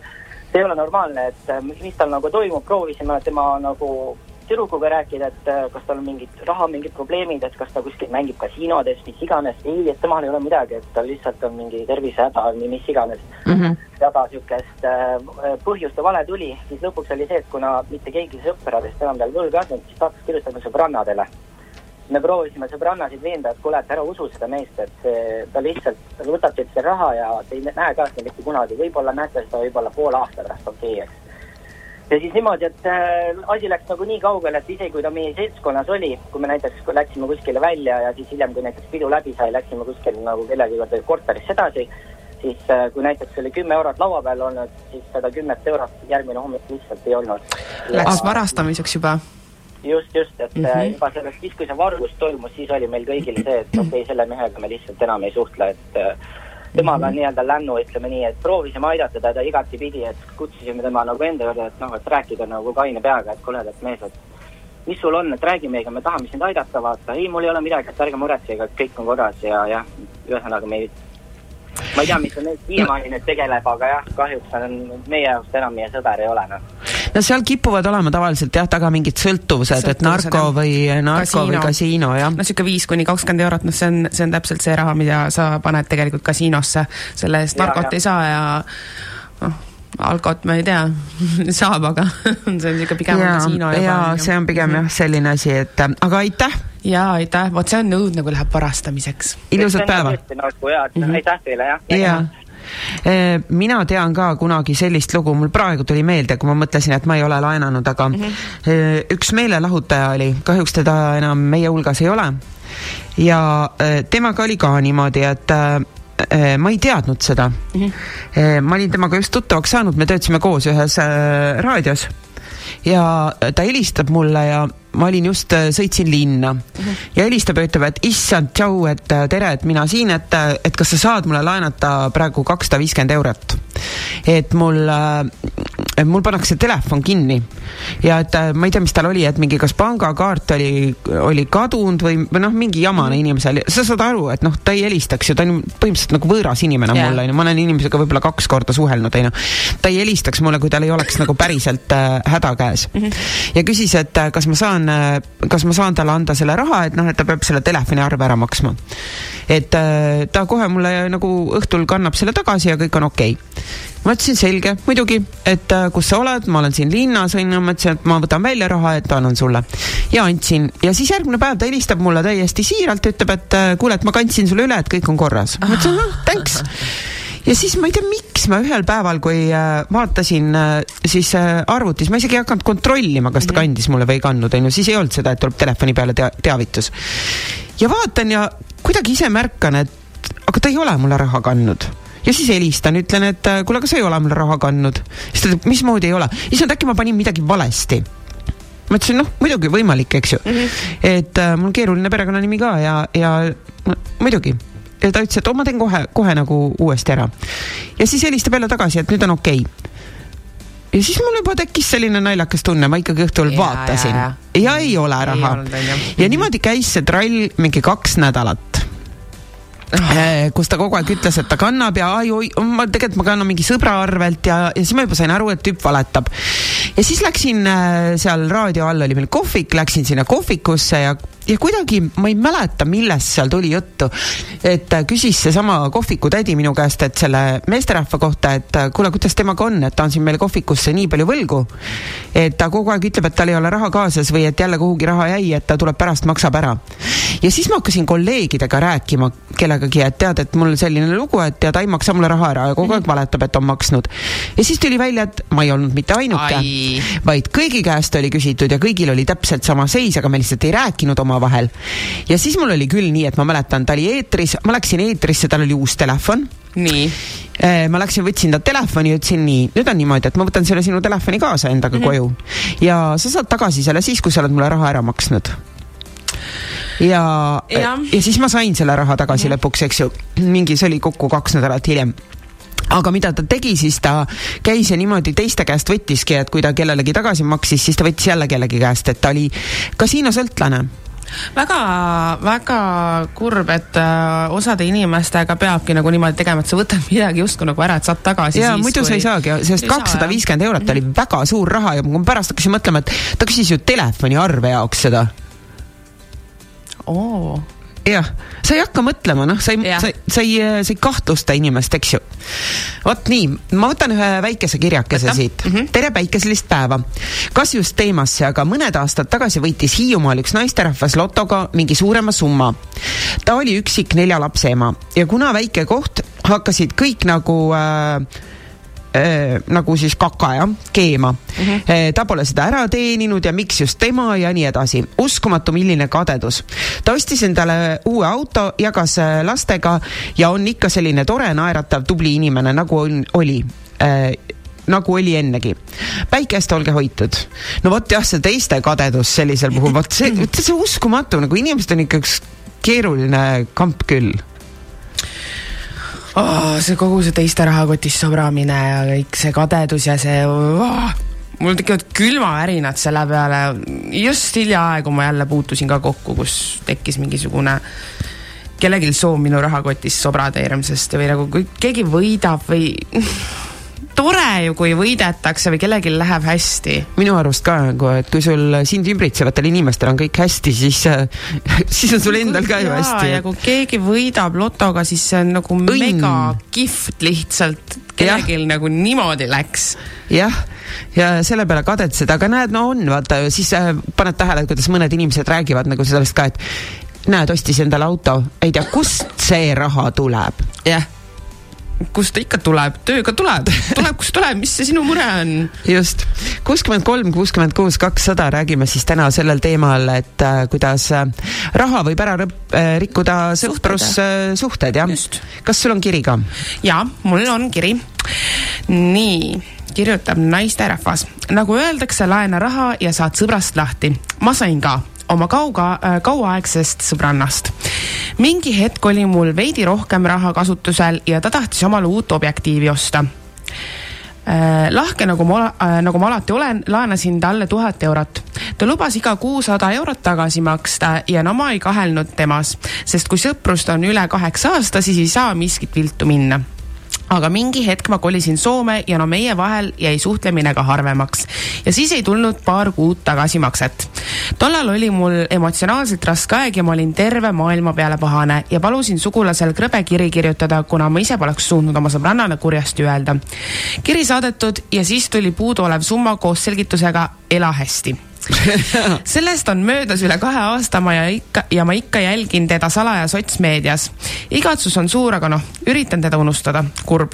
see ei ole normaalne, et äh, mis tal nagu toimub, proovisime tema nagu tüdrukuga rääkida, et äh, kas tal on mingid raha, mingid probleemid, et kas ta kuskil mängib kasiinodes, mis iganes, ei, et temal ei ole midagi, et tal lihtsalt on mingi tervisehäda või mis iganes mm -hmm. jada niisugust äh, põhjust ja vale tuli, siis lõpuks oli see, et kuna mitte keegi sõpradest enam tal võlga ei andnud, siis ta hakkas kirjutama sõbrannadele. me proovisime sõbrannasid veenda, et kuule, et ära usu seda meest, et see, ta lihtsalt võtab teilt selle raha ja te ei näe ka seda mitte kunagi, võib-olla näete seda võib-olla poole aasta pärast, okei okay,, eks ja siis niimoodi, et äh, asi läks nagu nii kaugele, et isegi kui ta meie seltskonnas oli, kui me näiteks kui läksime kuskile välja ja siis hiljem, kui näiteks pidu läbi sai, läksime kuskile nagu kellegi juurde korterisse edasi, siis äh, kui näiteks oli kümme eurot laua peal olnud, siis seda kümmet eurot järgmine hommik lihtsalt ei olnud. Läks varastamiseks juba? just, just, et mm -hmm. juba sellest, siis kui see vargus toimus, siis oli meil kõigil see, et okei okay,, selle mehega me lihtsalt enam ei suhtle, et temaga on nii-öelda lännu, ütleme nii, et proovisime aidata teda igatipidi, et kutsusime tema nagu enda juurde, et noh, et rääkida nagu kaine peaga, et kuule, et mees, et mis sul on, et räägi meiega, me tahame sind aidata, vaata, ei, mul ei ole midagi, et ärge muretsege, et kõik on korras ja jah, ühesõnaga me ei ma ei tea, mis on siiamaani nüüd tegeleb, aga jah, kahjuks on meie jaoks enam meie sõber ei ole, noh. No seal kipuvad olema tavaliselt jah, taga mingid sõltuvused, et narko või narko kasiino. või kasiino, jah. no niisugune viis kuni kakskümmend eurot, noh, see on, see on täpselt see raha, mida sa paned tegelikult kasiinosse. selle eest narkot ei saa ja noh alkot ma ei tea saab, aga see on niisugune pigem ja, kasiino. jaa, see on pigem jah, selline asi, et aga aitäh. jaa, aitäh, vot see on nõud nagu läheb varastamiseks. ilusat päeva. nagu jaa, mhm. aitäh teile, jah. jaa e, mina tean ka kunagi sellist lugu, mul praegu tuli meelde, kui ma mõtlesin, et ma ei ole laenanud, aga mm -hmm. üks meelelahutaja oli, kahjuks teda enam meie hulgas ei ole. ja temaga oli ka niimoodi, et ma ei teadnud seda mm. -hmm. ma olin temaga just tuttavaks saanud, me töötasime koos ühes raadios ja ta helistab mulle ja ma olin just, sõitsin linna mm -hmm. ja helistab ja ütleb, et issand, tšau, et tere, et mina siin, et, et kas sa saad mulle laenata praegu kakssada viiskümmend eurot. et mul äh,, mul pannakse telefon kinni ja et äh, ma ei tea, mis tal oli, et mingi kas pangakaart oli, oli kadunud või, või noh, mingi jama on mm -hmm. inimesel, sa saad aru, et noh, ta ei helistaks ju, ta on põhimõtteliselt nagu võõras inimene yeah. mulle, onju, ma olen inimesega võib-olla kaks korda suhelnud, onju. ta ei helistaks mulle, kui tal ei oleks nagu päriselt äh, häda käes mm. -hmm. ja küsis, et äh, kas ma saan, äh, kas ma saan talle anda selle raha, et noh, et ta peab selle telefoniarve ära maksma. et äh, ta kohe mulle nagu õhtul kannab selle tagasi ja kõik on okei okay ma ütlesin selge, muidugi, et äh, kus sa oled, ma olen siin linnas, onju, ma ütlesin, et ma võtan välja raha, et annan sulle. ja andsin ja siis järgmine päev ta helistab mulle täiesti siiralt, ütleb, et kuule, et ma kandsin sulle üle, et kõik on korras. ma ütlesin, ah, thanks ja siis ma ei tea, miks ma ühel päeval, kui äh, vaatasin äh, siis äh, arvutis, ma isegi ei hakanud kontrollima, kas ta mhm. kandis mulle või ei kandnud, onju, siis ei olnud seda, et tuleb telefoni peale tea teavitus. ja vaatan ja kuidagi ise märkan, et aga ta ei ole mulle raha kandnud ja siis helistan, ütlen, et kuule, aga sa ei ole mulle raha kandnud. siis ta ütleb, mismoodi ei ole. issand, äkki ma panin midagi valesti ma ütlesin, noh, muidugi võimalik, eks ju mm. -hmm. et äh, mul on keeruline perekonnanimi ka ja, ja no, muidugi. Ja ta ütles, et oh, ma teen kohe, kohe nagu uuesti ära. ja siis helistab jälle tagasi, et nüüd on okei okay. ja siis mul juba tekkis selline naljakas tunne, ma ikkagi õhtul ja, vaatasin ja, ja. ja ei ole raha. ja niimoodi käis see trall mingi kaks nädalat oh. kus ta kogu aeg ütles, et ta kannab ja ai, oi, ma tegelikult ma kannan mingi sõbra arvelt ja, ja siis ma juba sain aru, et tüüp valetab. ja siis läksin äh, seal raadio all oli meil kohvik, läksin sinna kohvikusse ja ja kuidagi ma ei mäleta, millest seal tuli juttu. et äh, küsis seesama kohviku tädi minu käest, et selle meesterahva kohta, et äh, kuule, kuidas temaga on, et ta on siin meil kohvikusse nii palju võlgu. et ta kogu aeg ütleb, et tal ei ole raha kaasas või et jälle kuhugi raha jäi, et ta tuleb pärast, maksab ära. ja siis ma hakkasin kolleegidega rääkima kellegagi, et tead, et mul selline lugu, et ja ta ei maksa mulle raha ära ja kogu aeg valetab, et on maksnud. ja siis tuli välja, et ma ei olnud mitte ainuke, vaid kõigi käest oli küsitud ja kõigil oli täpselt sama seis, aga me lihtsalt ei rääkinud oma omavahel. ja siis mul oli küll nii, et ma mäletan, ta oli eetris, ma läksin eetrisse, tal oli uus telefon nii? Äh, ma läksin, võtsin ta telefoni ja ütlesin nii, nüüd on niimoodi, et ma võtan selle sinu telefoni kaasa endaga mm -hmm. koju ja sa saad tagasi selle siis, kui sa oled mulle raha ära maksnud ja, ja., ja siis ma sain selle raha tagasi mm -hmm. lõpuks, eks ju, mingi, see oli kokku kaks nädalat hiljem aga mida ta tegi, siis ta käis ja niimoodi teiste käest võttiski, et kui ta kellelegi tagasi maksis, siis ta võttis jälle kellegi käest, et ta oli kasiinosõltlane väga, väga kurb, et äh, osade inimestega peabki nagu niimoodi tegema, et sa võtad midagi justkui nagu ära, et saad tagasi ja siis, muidu kui... sa ei saagi, sest kakssada viiskümmend eurot oli väga suur raha ja ma pärast hakkasin mõtlema, et ta küsis ju telefoniarve jaoks seda. oo jah, sa ei hakka mõtlema, noh, sa ei, sa, sa ei, sa ei kahtlusta inimest, eks ju. vot nii, ma võtan ühe väikese kirjakese Võta. siit mm. -hmm. tere päikeselist päeva. kas just teemasse, aga mõned aastad tagasi võitis Hiiumaal üks naisterahvas lotoga mingi suurema summa. ta oli üksik nelja lapse ema ja kuna väike koht, hakkasid kõik nagu äh, äh, nagu siis kaka jah, keema mm. -hmm. ta pole seda ära teeninud ja miks just tema ja nii edasi. uskumatu, milline kadedus. ta ostis endale uue auto, jagas äh, lastega ja on ikka selline tore, naeratav, tubli inimene, nagu on, oli äh, nagu oli ennegi. päikest olge hoitud. no vot jah, see teiste kadedus sellisel puhul, vot see, see uskumatu, nagu inimesed on ikka üks keeruline kamp küll oh, see kogu see teiste rahakotist sobramine ja kõik see kadedus ja see oh, mul tekivad külmavärinad selle peale. just hiljaaegu ma jälle puutusin ka kokku, kus tekkis mingisugune kellelgi soov minu rahakotist sobra teeramisest või nagu keegi võidab või tore ju, kui võidetakse või kellelgi läheb hästi. minu arust ka nagu, et kui sul sind ümbritsevatel inimestel on kõik hästi, siis, siis on sul endal ka ju hästi. ja kui keegi võidab lotoga, siis see on nagu Õnn. mega kihvt lihtsalt, kellelgi nagu niimoodi läks. jah, ja selle peale kadetsed, aga näed, no on, vaata siis äh, paned tähele, kuidas mõned inimesed räägivad nagu sellest ka, et näed, ostis endale auto, ei tea, kust see raha tuleb. jah. Kust ta ikka tuleb, tööga tuleb, tuleb, kust tuleb, mis see sinu mure on? just, kuuskümmend kolm, kuuskümmend kuus, kakssada, räägime siis täna sellel teemal, et äh, kuidas äh, raha võib ära rõp, äh, rikkuda sõprussuhted, jah? Just. kas sul on kiri ka? jaa, mul on kiri. nii, kirjutab naisterahvas. nagu öeldakse, laena raha ja saad sõbrast lahti. ma sain ka oma kauga äh,, kauaaegsest sõbrannast. mingi hetk oli mul veidi rohkem raha kasutusel ja ta tahtis omale uut objektiivi osta äh, lahke, nagu ma äh,, nagu ma alati olen, laenasin talle tuhat eurot. ta lubas iga kuu sada eurot tagasi maksta ja no ma ei kahelnud temas, sest kui sõprust on üle kaheksa aasta, siis ei saa miskit viltu minna aga mingi hetk ma kolisin Soome ja no meie vahel jäi suhtlemine ka harvemaks ja siis ei tulnud paar kuud tagasimakset. tollal oli mul emotsionaalselt raske aeg ja ma olin terve maailma peale pahane ja palusin sugulasel krõbe kiri kirjutada, kuna ma ise poleks suutnud oma sõbrannale kurjasti öelda. kiri saadetud ja siis tuli puuduolev summa koos selgitusega ela hästi sellest on möödas üle kahe aasta ma ja ikka ja ma ikka jälgin teda salaja sotsmeedias. igatsus on suur, aga noh, üritan teda unustada, kurb.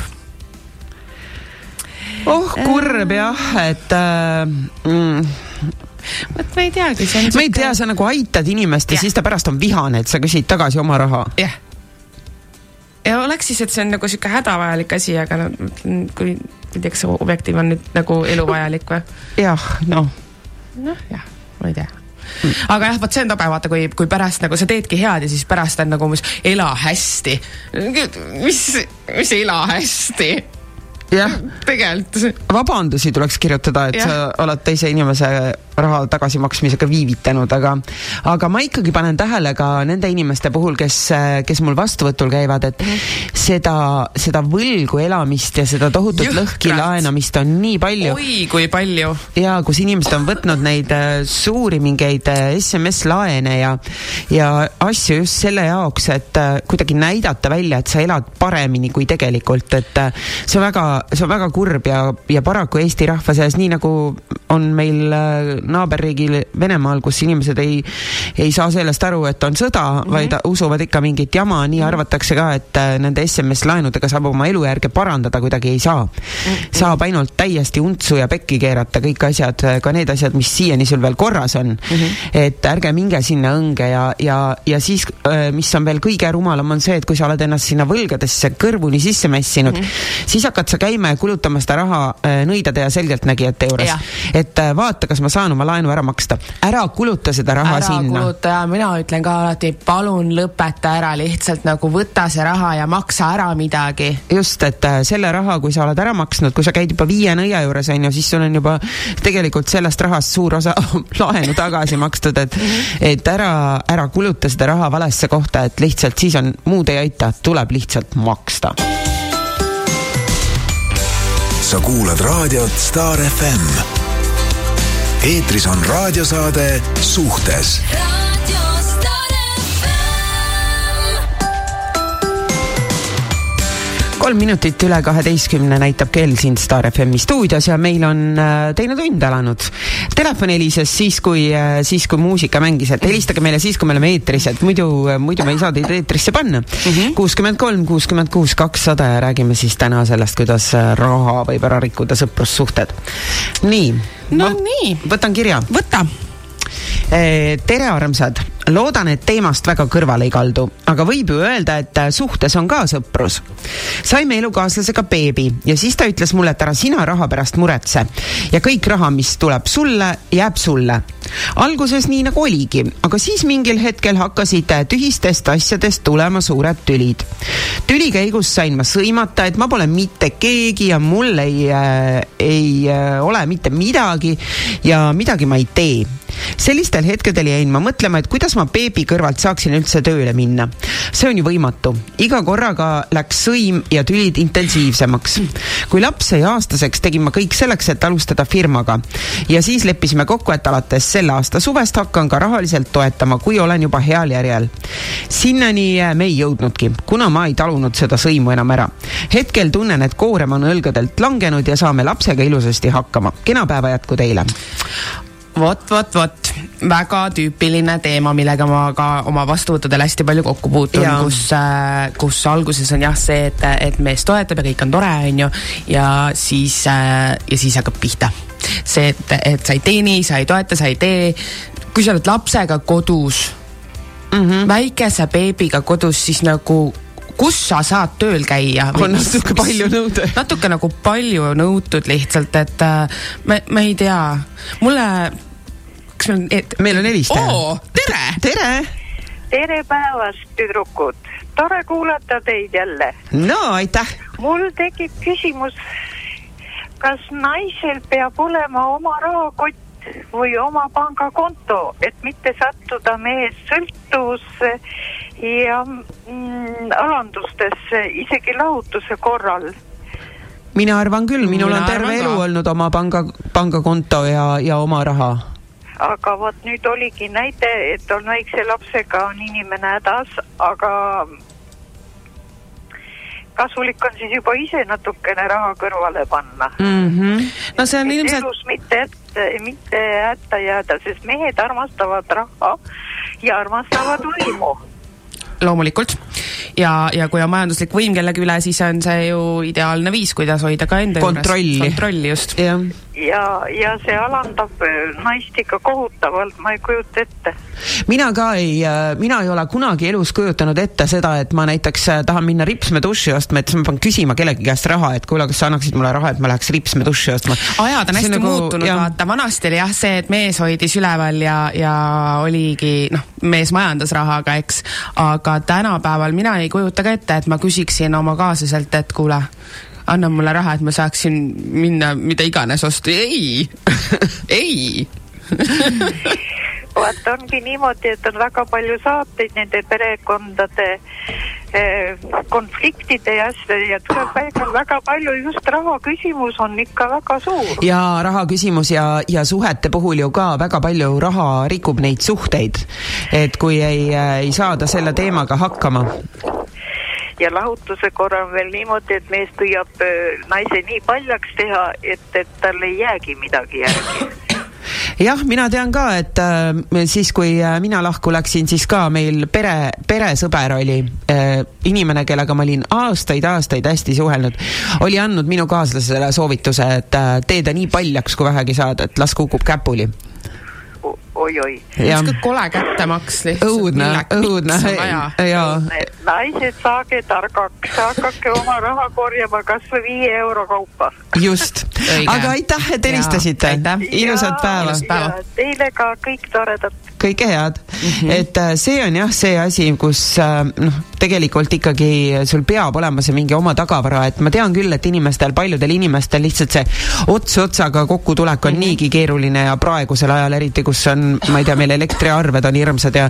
oh kurb jah, et äh, mm, vot ma ei teagi, see on ma ei tea, sa nagu aitad inimest ja Jah. siis ta pärast on vihane, et sa küsid tagasi oma raha. jah. ja oleks siis, et see on nagu sihuke hädavajalik asi, aga no kui ma ei tea, kas see objektiiv on nüüd nagu eluvajalik või? jah, noh noh, jah, ma ei tea aga jah, vot see on tobe, vaata, kui, kui pärast nagu sa teedki head ja siis pärast on nagu umbes ela hästi. mis, mis ela hästi? jah, tegelikult vabandusi tuleks kirjutada, et Jah. sa oled teise inimese raha tagasimaksmisega viivitanud, aga aga ma ikkagi panen tähele ka nende inimeste puhul, kes, kes mul vastuvõtul käivad, et seda, seda võlgu elamist ja seda tohutut Jõhkralt. lõhki laenamist on nii palju oi kui palju. ja kus inimesed on võtnud neid äh, suuri mingeid äh, SMS-laene ja ja asju just selle jaoks, et äh, kuidagi näidata välja, et sa elad paremini kui tegelikult, et see on väga, see on väga kurb ja, ja paraku Eesti rahva seas, nii nagu on meil naaberriigil Venemaal, kus inimesed ei ei saa sellest aru, et on sõda mm, -hmm. vaid usuvad ikka mingit jama, nii arvatakse ka, et äh, nende SMS-laenudega saab oma elujärge parandada, kuidagi ei saa. saab ainult täiesti untsu ja pekki keerata kõik asjad, ka need asjad, mis siiani sul veel korras on mm. -hmm. et ärge minge sinna õnge ja, ja, ja siis, mis on veel kõige rumalam, on see, et kui sa oled ennast sinna võlgadesse kõrvuni sisse mässinud mm, -hmm. siis hakkad sa käima ja kulutama seda raha äh, nõidade ja selgeltnägijate juures et äh, vaata, kas ma saan oma laenu ära maksta. ära kuluta seda raha ära sinna. kuluta ja mina ütlen ka alati, palun lõpeta ära, lihtsalt nagu võta see raha ja maksa ära midagi. just, et äh, selle raha, kui sa oled ära maksnud, kui sa käid juba viie nõia juures, on ju, siis sul on juba tegelikult sellest rahast suur osa laenu tagasi makstud, et et ära, ära kuluta seda raha valesse kohta, et lihtsalt siis on, muud ei aita, tuleb lihtsalt maksta. sa kuulad raadiot Star FM. Eetris on raadiosaade Suhtes kolm minutit üle kaheteistkümne näitab kell siin Star FM-i stuudios ja meil on äh, teine tund alanud. Telefon helises siis, kui äh,, siis kui muusika mängis, et helistage meile siis, kui me oleme eetris, et muidu äh,, muidu me ei saa teid eetrisse panna. kuuskümmend kolm, kuuskümmend kuus, kakssada ja räägime siis täna sellest, kuidas raha võib ära rikkuda sõprussuhted. nii. No nii. võtan kirja. võta Eh, tere, armsad! Loodan, et teemast väga kõrvale ei kaldu, aga võib ju öelda, et äh, suhtes on ka sõprus. saime elukaaslasega beebi ja siis ta ütles mulle, et ära sina raha pärast muretse ja kõik raha, mis tuleb sulle, jääb sulle. alguses nii nagu oligi, aga siis mingil hetkel hakkasid äh, tühistest asjadest tulema suured tülid. tüli käigus sain ma sõimata, et ma pole mitte keegi ja mul ei äh,, ei äh, ole mitte midagi ja midagi ma ei tee sellistel hetkedel jäin ma mõtlema, et kuidas ma beebi kõrvalt saaksin üldse tööle minna. see on ju võimatu. iga korraga läks sõim ja tülid intensiivsemaks. kui laps sai aastaseks, tegin ma kõik selleks, et alustada firmaga. ja siis leppisime kokku, et alates selle aasta suvest hakkan ka rahaliselt toetama, kui olen juba heal järjel. sinnani me ei jõudnudki, kuna ma ei talunud seda sõimu enam ära. hetkel tunnen, et koorem on õlgadelt langenud ja saame lapsega ilusasti hakkama. kena päeva jätku teile vot, vot, vot, väga tüüpiline teema, millega ma ka oma vastuvõttudel hästi palju kokku puutun, kus äh,, kus alguses on jah see, et, et mees toetab ja kõik on tore, onju, ja siis äh,, ja siis hakkab pihta. see, et, et sa ei teeni, sa ei toeta, sa ei tee, kui sa oled lapsega kodus mm, -hmm. väikese beebiga kodus, siis nagu kus sa saad tööl käia? on natuke palju nõuda. natuke nagu palju nõutud lihtsalt, et äh, me, ma ei tea, mulle, kas meil on et...? meil on helistaja tere! tere! tere päevast, tüdrukud! tore kuulata teid jälle. no aitäh! mul tekib küsimus, kas naisel peab olema oma rahakott või oma pangakonto, et mitte sattuda mees sõltuvusse ja mm, alandustesse isegi lahutuse korral. mina arvan küll, minul Mina on terve elu ka. olnud oma panga, pangakonto ja, ja oma raha. Aga vot nüüd oligi näide, et on väikse lapsega on inimene hädas, aga kasulik on siis juba ise natukene raha kõrvale panna Mm -hmm. no see on et ilmselt elus mitte ette, mitte hätta jääda, sest mehed armastavad raha ja armastavad võimu. loomulikult ja, ja kui on majanduslik võim kellegi üle, siis on see ju ideaalne viis, kuidas hoida ka enda Kontrolli. juures kontrolli just. jah ja, ja see alandab äh, naist ikka kohutavalt, ma ei kujuta ette. mina ka ei, mina ei ole kunagi elus kujutanud ette seda, et ma näiteks äh, tahan minna ripsmeduši ostma, et siis ma pean küsima kellegi käest raha, et kuule, kas sa annaksid mulle raha, et ma läheks ripsmeduši ostma. ajad on hästi nagu, muutunud, vaata, vanasti oli jah see, et mees hoidis üleval ja, ja oligi noh, mees majandas rahaga, eks, aga tänapäeval mina ei kujuta ka ette, et ma küsiksin oma kaaslaselt, et kuule, anna mulle raha, et ma saaksin minna mida iganes osta, ei ei vaat ongi niimoodi, et on väga palju saateid nende perekondade eh, konfliktide ja asjade ja tuleb välja väga palju just raha küsimus on ikka väga suur. ja raha küsimus ja, ja suhete puhul ju ka väga palju raha rikub neid suhteid. et kui ei, ei saada selle teemaga hakkama. Ja lahutuse korral veel niimoodi, et mees püüab naise nii paljaks teha, et, et tal ei jäägi midagi järgi. Jah, mina tean ka, et äh, siis, kui äh, mina lahku läksin, siis ka meil pere, peresõber oli äh, inimene, kellega ma olin aastaid-aastaid hästi suhelnud, oli andnud minu kaaslasele soovituse, et äh, tee ta nii paljaks, kui vähegi saad, et las kukub käpuli oi-oi. niisugune kole kättemaks lihtsalt. õudne, õudne, jaa. naised, saage targaks, hakake oma raha korjama kas või viie euro kaupa. just, aga aitäh, et helistasite. ilusat päeva. Teile ka kõik toredat kõike head mm. -hmm. et äh, see on jah, see asi, kus äh, noh, tegelikult ikkagi sul peab olema see mingi oma tagavara, et ma tean küll, et inimestel, paljudel inimestel lihtsalt see ots otsaga kokkutulek on mm -hmm. niigi keeruline ja praegusel ajal eriti, kus on, ma ei tea, meil elektriarved on hirmsad ja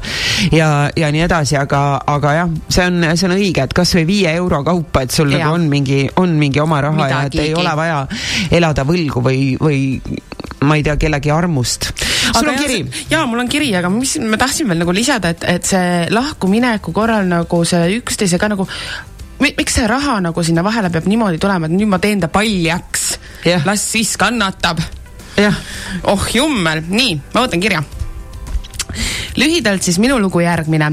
ja, ja nii edasi, aga, aga jah, see on, see on õige, et kasvõi viie euro kaupa, et sul nagu on mingi, on mingi oma raha Midagi. ja et ei ole vaja elada võlgu või, või ma ei tea, kellegi armust. sul on kiri? jaa, mul on kiri, aga mis ma tahtsin veel nagu lisada, et, et see lahkumineku korral nagu see üksteisega nagu miks see raha nagu sinna vahele peab niimoodi tulema, et nüüd ma teen ta paljaks yeah., las siis kannatab. jah yeah.. oh jummel, nii, ma võtan kirja lühidalt siis minu lugu järgmine.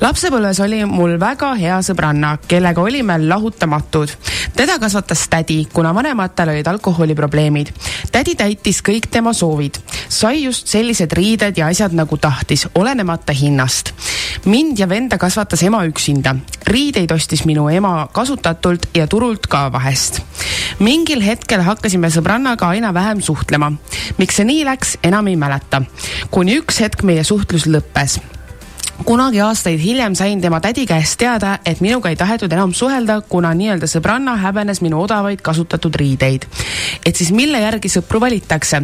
lapsepõlves oli mul väga hea sõbranna, kellega olime lahutamatud. teda kasvatas tädi, kuna vanematel olid alkoholiprobleemid. tädi täitis kõik tema soovid, sai just sellised riided ja asjad nagu tahtis, olenemata hinnast. mind ja venda kasvatas ema üksinda. riideid ostis minu ema kasutatult ja turult ka vahest. mingil hetkel hakkasime sõbrannaga aina vähem suhtlema. miks see nii läks, enam ei mäleta. kuni üks hetk meie suhtlus lõppes Paz. Kunagi aastaid hiljem sain tema tädi käest teada, et minuga ei tahetud enam suhelda, kuna nii-öelda sõbranna häbenes minu odavaid kasutatud riideid. et siis mille järgi sõpru valitakse?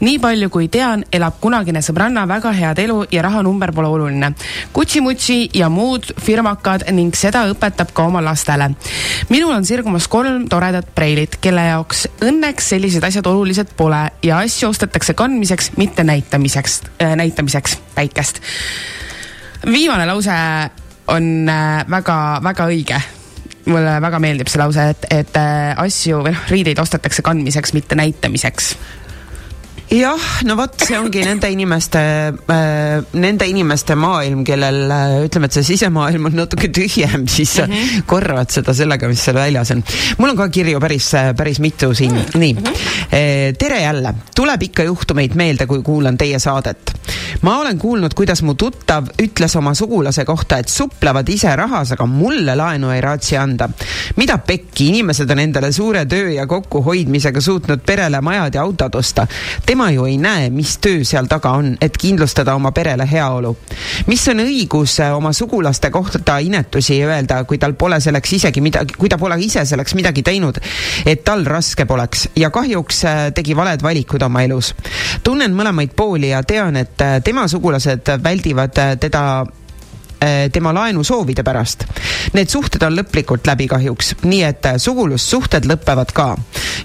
nii palju kui tean, elab kunagine sõbranna väga head elu ja rahanumber pole oluline. kutsi-mutsi ja muud firmakad ning seda õpetab ka oma lastele. minul on sirgumas kolm toredat preilit, kelle jaoks õnneks sellised asjad olulised pole ja asju ostetakse kandmiseks, mitte näitamiseks äh,, näitamiseks päikest viimane lause on väga-väga äh, õige. Mulle väga meeldib see lause, et, et äh, asju või noh, riideid ostetakse kandmiseks, mitte näitamiseks jah, no vot, see ongi nende inimeste äh,, nende inimeste maailm, kellel äh, ütleme, et see sisemaailm on natuke tühjem, siis mm -hmm. korravad seda sellega, mis seal väljas on. mul on ka kirju päris, päris mitu siin mm, -hmm. nii mm. -hmm. tere jälle, tuleb ikka juhtumeid meelde, kui kuulan teie saadet. ma olen kuulnud, kuidas mu tuttav ütles oma sugulase kohta, et suplevad ise rahas, aga mulle laenu ei raatsi anda. mida pekki, inimesed on endale suure töö ja kokkuhoidmisega suutnud perele majad ja autod osta. tema tema ju ei näe, mis töö seal taga on, et kindlustada oma perele heaolu. mis on õigus äh, oma sugulaste kohta inetusi öelda, kui tal pole selleks isegi midagi, kui ta pole ise selleks midagi teinud, et tal raske poleks ja kahjuks äh, tegi valed valikud oma elus. tunnen mõlemaid pooli ja tean, et äh, tema sugulased väldivad teda tema laenusoovide pärast. Need suhted on lõplikult läbi kahjuks, nii et äh, sugulussuhted lõpevad ka.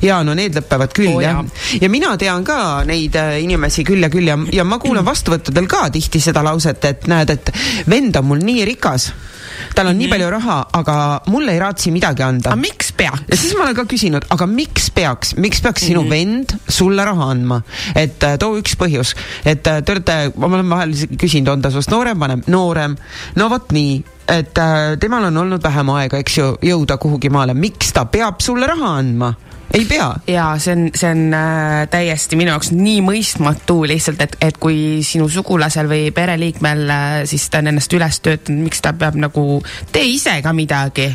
ja no need lõpevad küll oh, jah. ja mina tean ka neid äh, inimesi küll ja küll ja, ja ma kuulan vastuvõttudel ka tihti seda lauset, et näed, et vend on mul nii rikas tal on mm -hmm. nii mhm. palju raha, aga mulle ei raatsi midagi anda. aga miks peaks? ja siis ma olen ka küsinud, aga miks peaks, miks peaks mm -hmm. sinu mhm. vend sulle raha andma? et äh, too üks põhjus, et äh, te olete, ma olen vahel küsinud, on ta sinust noorem, vanem, noorem, no vot nii et äh, temal on olnud vähem aega, eks ju, jõuda kuhugi maale, miks ta peab sulle raha andma? Ei pea. jaa, see on, see on äh, täiesti minu jaoks nii mõistmatu lihtsalt, et, et kui sinu sugulasel või pereliikmel äh, siis ta on ennast üles töötanud, miks ta peab nagu, tee ise ka midagi.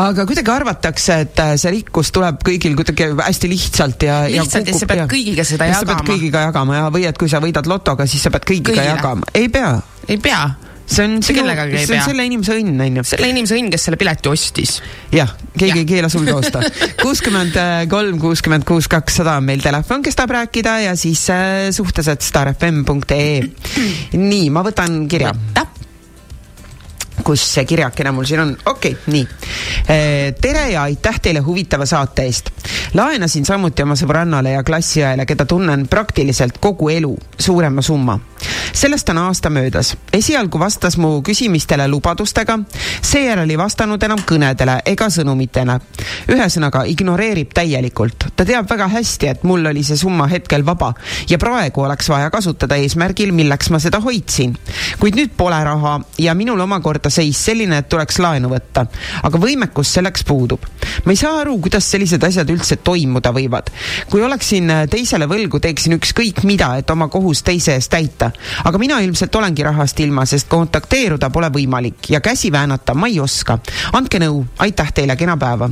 aga kuidagi arvatakse, et äh, see rikkus tuleb kõigil kuidagi hästi lihtsalt ja. lihtsalt ja, ja sa pead ja, kõigiga seda ja jagama. sa pead kõigiga jagama ja, või et kui sa võidad lotoga, siis sa pead kõigiga Kõigile. jagama. ei pea. ei pea see on see on selle inimese õnn, on ju. selle inimese õnn, kes selle pileti ostis. jah, keegi ja. ei keela sul ka osta. kuuskümmend kolm, kuuskümmend kuus, kakssada on meil telefon, kes tahab rääkida ja siis äh, suhtesed starfm.ee. nii, ma võtan kirja. kus see kirjakene mul siin on, okei okay,, nii. Eh, tere ja aitäh teile huvitava saate eest. laenasin samuti oma sõbrannale ja klassiõele, keda tunnen praktiliselt kogu elu, suurema summa. Sellest on aasta möödas. esialgu vastas mu küsimistele lubadustega, seejärel ei vastanud enam kõnedele ega sõnumitele. ühesõnaga ignoreerib täielikult. ta teab väga hästi, et mul oli see summa hetkel vaba ja praegu oleks vaja kasutada eesmärgil, milleks ma seda hoidsin. kuid nüüd pole raha ja minul omakorda seis selline, et tuleks laenu võtta. aga võimekus selleks puudub. ma ei saa aru, kuidas sellised asjad üldse toimuda võivad. kui oleksin teisele võlgu, teeksin ükskõik mida, et oma kohust teise eest täita. Aga mina ilmselt olengi rahast ilma, sest kontakteeruda pole võimalik ja käsi väänata ma ei oska. andke nõu, aitäh teile, kena päeva.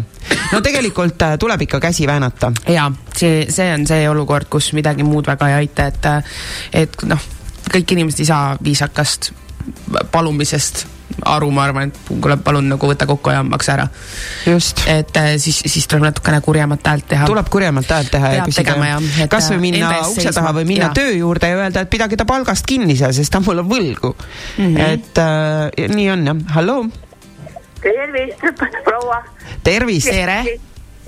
no tegelikult äh, tuleb ikka käsi väänata. ja see, see on see olukord, kus midagi muud väga ei aita, et, et noh, kõik inimesed ei saa viisakast palumisest aru, ma arvan, et kuule, palun nagu võta kokku ja maksa ära. just. et äh, siis, siis tuleb natukene kurjemat häält teha. tuleb kurjemat häält teha Peab ja küsida, kas või minna ukse taha või minna ja. töö juurde ja öelda, et pidage ta palgast kinni seal, sest ta mul on võlgu mm. -hmm. et äh, nii on jah, halloo. tervist, proua. tervist. tere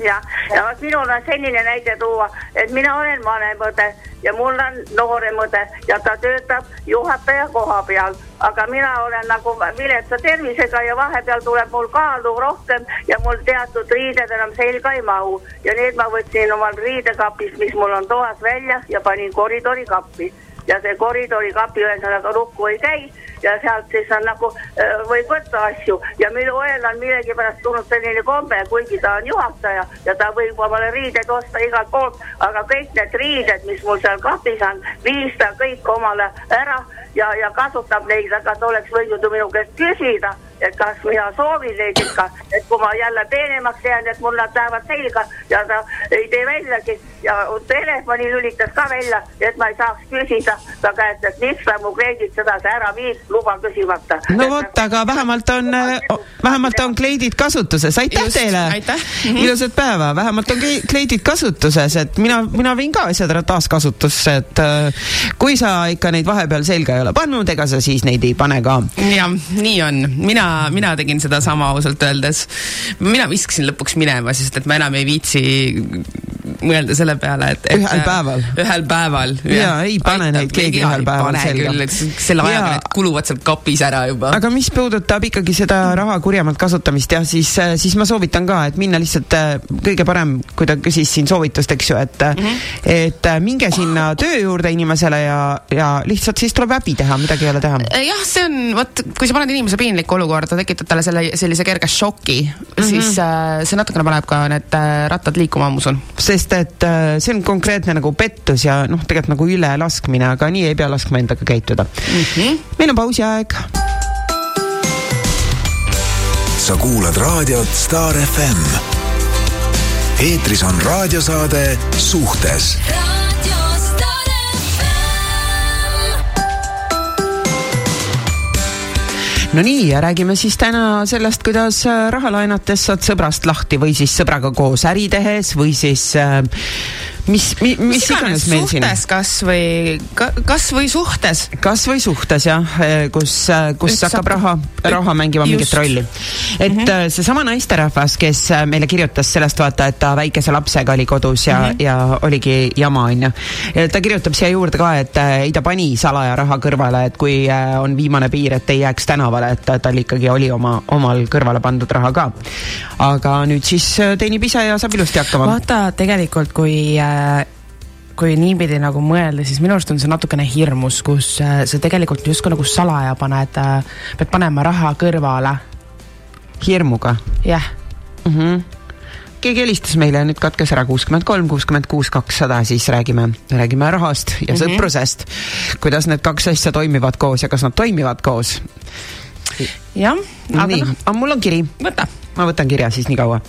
jah, ja vot minul on selline näide tuua, et mina olen vanem õde ja mul on noorem õde ja ta töötab juhataja koha peal, aga mina olen nagu viletsa tervisega ja vahepeal tuleb mul kaalu rohkem ja mul teatud riided enam selga ei mahu. Ja need ma võtsin omal riidekapist, mis mul on toas välja ja panin koridori kappi ja see koridori kapi ühesõnaga lukku ei käi ja sealt siis on nagu äh, võib võtta asju. Ja minu õel on millegipärast tulnud selline komme, kuigi ta on juhataja ja ta võib omale riideid osta igalt poolt, aga kõik need riided, mis mul seal kapis on, viis ta kõik omale ära ja, ja kasutab neid, aga ta oleks võinud ju minu käest küsida et kas mina soovin neid ikka, et kui ma jälle peenemaks jään, et mul nad lähevad selga ja ta ei tee väljagi ja telefoni lülitas ka välja, et ma ei saaks küsida ta käest, et miks ta mu kleidid sedasi ära viib, luba küsimata. no vot, aga vähemalt on, vähemalt on kleidid kasutuses, aitäh Just, teile. Mhm. ilusat päeva, vähemalt on kleidid kasutuses, et mina, mina viin ka asjad ära taaskasutusse, et äh, kui sa ikka neid vahepeal selga ei ole pannud, ega sa siis neid ei pane ka. jah, nii on, mina mina, mina tegin sedasama ausalt öeldes. mina viskasin lõpuks minema, sest et ma enam ei viitsi mõelda selle peale, et, et. ühel päeval. ühel päeval. ja ei pane aitab, neid keegi ühel päeval selga. selle ajaga need kuluvad seal kapis ära juba. aga mis puudutab ikkagi seda raha kurjemalt kasutamist jah, siis, siis ma soovitan ka, et minna lihtsalt äh, kõige parem, kui ta küsis siin soovitust, eks ju, et mm, -hmm. et äh, minge sinna töö juurde inimesele ja, ja lihtsalt siis tuleb häbi teha, midagi ei ole teha. jah, see on, vot, kui sa paned inimese piinlikku olukorda, tekitad talle selle, sellise kerge šoki mm, -hmm. siis äh, see natukene paneb ka need äh, rattad liikuma, ma usun. sest sest et äh, see on konkreetne nagu pettus ja noh, tegelikult nagu ülelaskmine, aga nii ei pea laskma endaga käituda mm. -hmm. meil on pausi aeg. sa kuulad raadiot Star FM. eetris on raadiosaade Suhtes no nii, ja räägime siis täna sellest, kuidas äh, raha laenates saad sõbrast lahti või siis sõbraga koos äri tehes või siis äh, mis, mis, mis iganes meil siin. suhtes kas või, kas või suhtes. kas või suhtes jah, eh, kus, eh, kus üks hakkab raha, raha mängima just. mingit rolli. et mm -hmm. seesama naisterahvas, kes meile kirjutas sellest vaata, et ta väikese lapsega oli kodus ja mm, -hmm. ja oligi jama onju. ta kirjutab siia juurde ka, et ei ta pani salaja raha kõrvale, et kui on viimane piir, et ei jääks tänavale, et tal ikkagi oli oma, omal kõrvale pandud raha ka. aga nüüd siis teenib ise ja saab ilusti hakkama. vaata tegelikult, kui kui niipidi nagu mõelda, siis minu arust on see natukene hirmus, kus äh, sa tegelikult justkui nagu salaja paned, äh, pead panema raha kõrvale. hirmuga? jah mm. -hmm keegi helistas meile nüüd katkes ära kuuskümmend kolm, kuuskümmend kuus, kakssada, siis räägime, räägime rahast ja mm -hmm. sõprusest. kuidas need kaks asja toimivad koos ja kas nad toimivad koos? jah, aga noh. mul on kiri. võta ma võtan kirja siis nii kaua.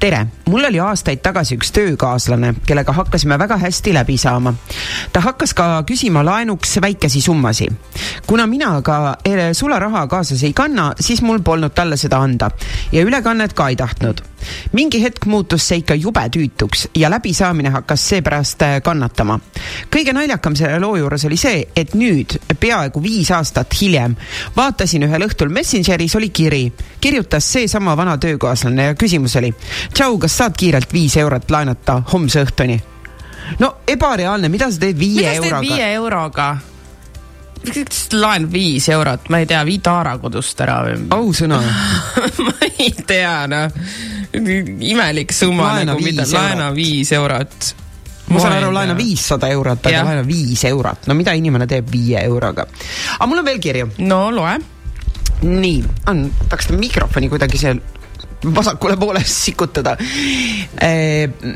Tere, mul oli aastaid tagasi üks töökaaslane, kellega hakkasime väga hästi läbi saama. ta hakkas ka küsima laenuks väikesi summasid. kuna mina aga eh, sularaha kaasas ei kanna, siis mul polnud talle seda anda ja ülekannet ka ei tahtnud. Mingi hetk muutus see ikka jube tüütuks ja läbisaamine hakkas seepärast eh, kannatama. kõige naljakam selle loo juures oli see, et nüüd, peaaegu viis aastat hiljem, vaatasin ühel õhtul Messengeris oli kiri, kirjutas seesama vana töö töökaaslane ja küsimus oli. tšau, kas saad kiirelt viis eurot laenata homse õhtuni? no ebareaalne, mida sa teed viie mida euroga? viie euroga? laen viis eurot, ma ei tea, vii Taara kodust ära või? ausõna ei tea, noh. imelik summa laena nagu, mida, laena viis eurot ma saan aru, laena viissada eurot, aga laena viis eurot, no mida inimene teeb viie euroga? aga mul on veel kirju. no loe. nii, on, tahaks mikrofoni kuidagi seal vasakule poole sikutada.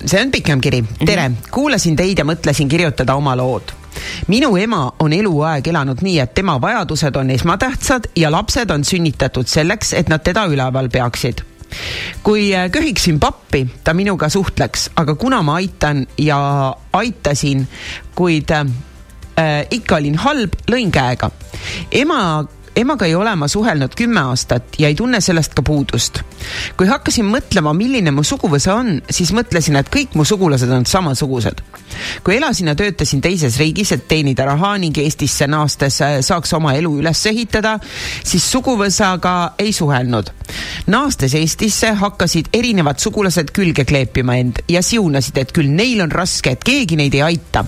see on pikem kiri. tere mm, -hmm. kuulasin teid ja mõtlesin kirjutada oma lood minu ema on eluaeg elanud nii, et tema vajadused on esmatähtsad ja lapsed on sünnitatud selleks, et nad teda üleval peaksid kui äh, köhiksin pappi, ta minuga suhtleks, aga kuna ma aitan ja aitasin, kuid äh, ikka olin halb, lõin käega. ema emaga ei ole ma suhelnud kümme aastat ja ei tunne sellest ka puudust. kui hakkasin mõtlema, milline mu suguvõsa on, siis mõtlesin, et kõik mu sugulased on samasugused. kui elasin ja töötasin teises riigis, et teenida raha ning Eestisse naastes äh, saaks oma elu üles ehitada, siis suguvõsaga ei suhelnud. naastes Eestisse hakkasid erinevad sugulased külge kleepima end ja siunasid, et küll neil on raske, et keegi neid ei aita.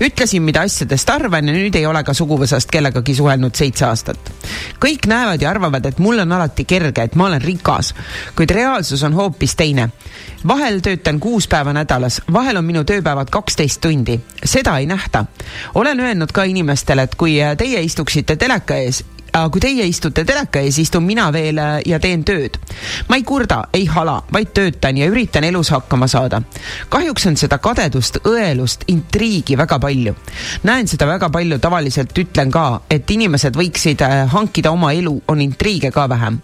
ütlesin, mida asjadest arvan ja nüüd ei ole ka suguvõsast kellegagi suhelnud seitse aastat kõik näevad ja arvavad, et mul on alati kerge, et ma olen rikas, kuid reaalsus on hoopis teine. vahel töötan kuus päeva nädalas, vahel on minu tööpäevad kaksteist tundi, seda ei nähta. olen öelnud ka inimestele, et kui teie istuksite teleka ees aga kui teie istute teleka ees, istun mina veel äh, ja teen tööd. ma ei kurda, ei hala, vaid töötan ja üritan elus hakkama saada. kahjuks on seda kadedust, õelust, intriigi väga palju. näen seda väga palju, tavaliselt ütlen ka, et inimesed võiksid äh, hankida oma elu, on intriige ka vähem.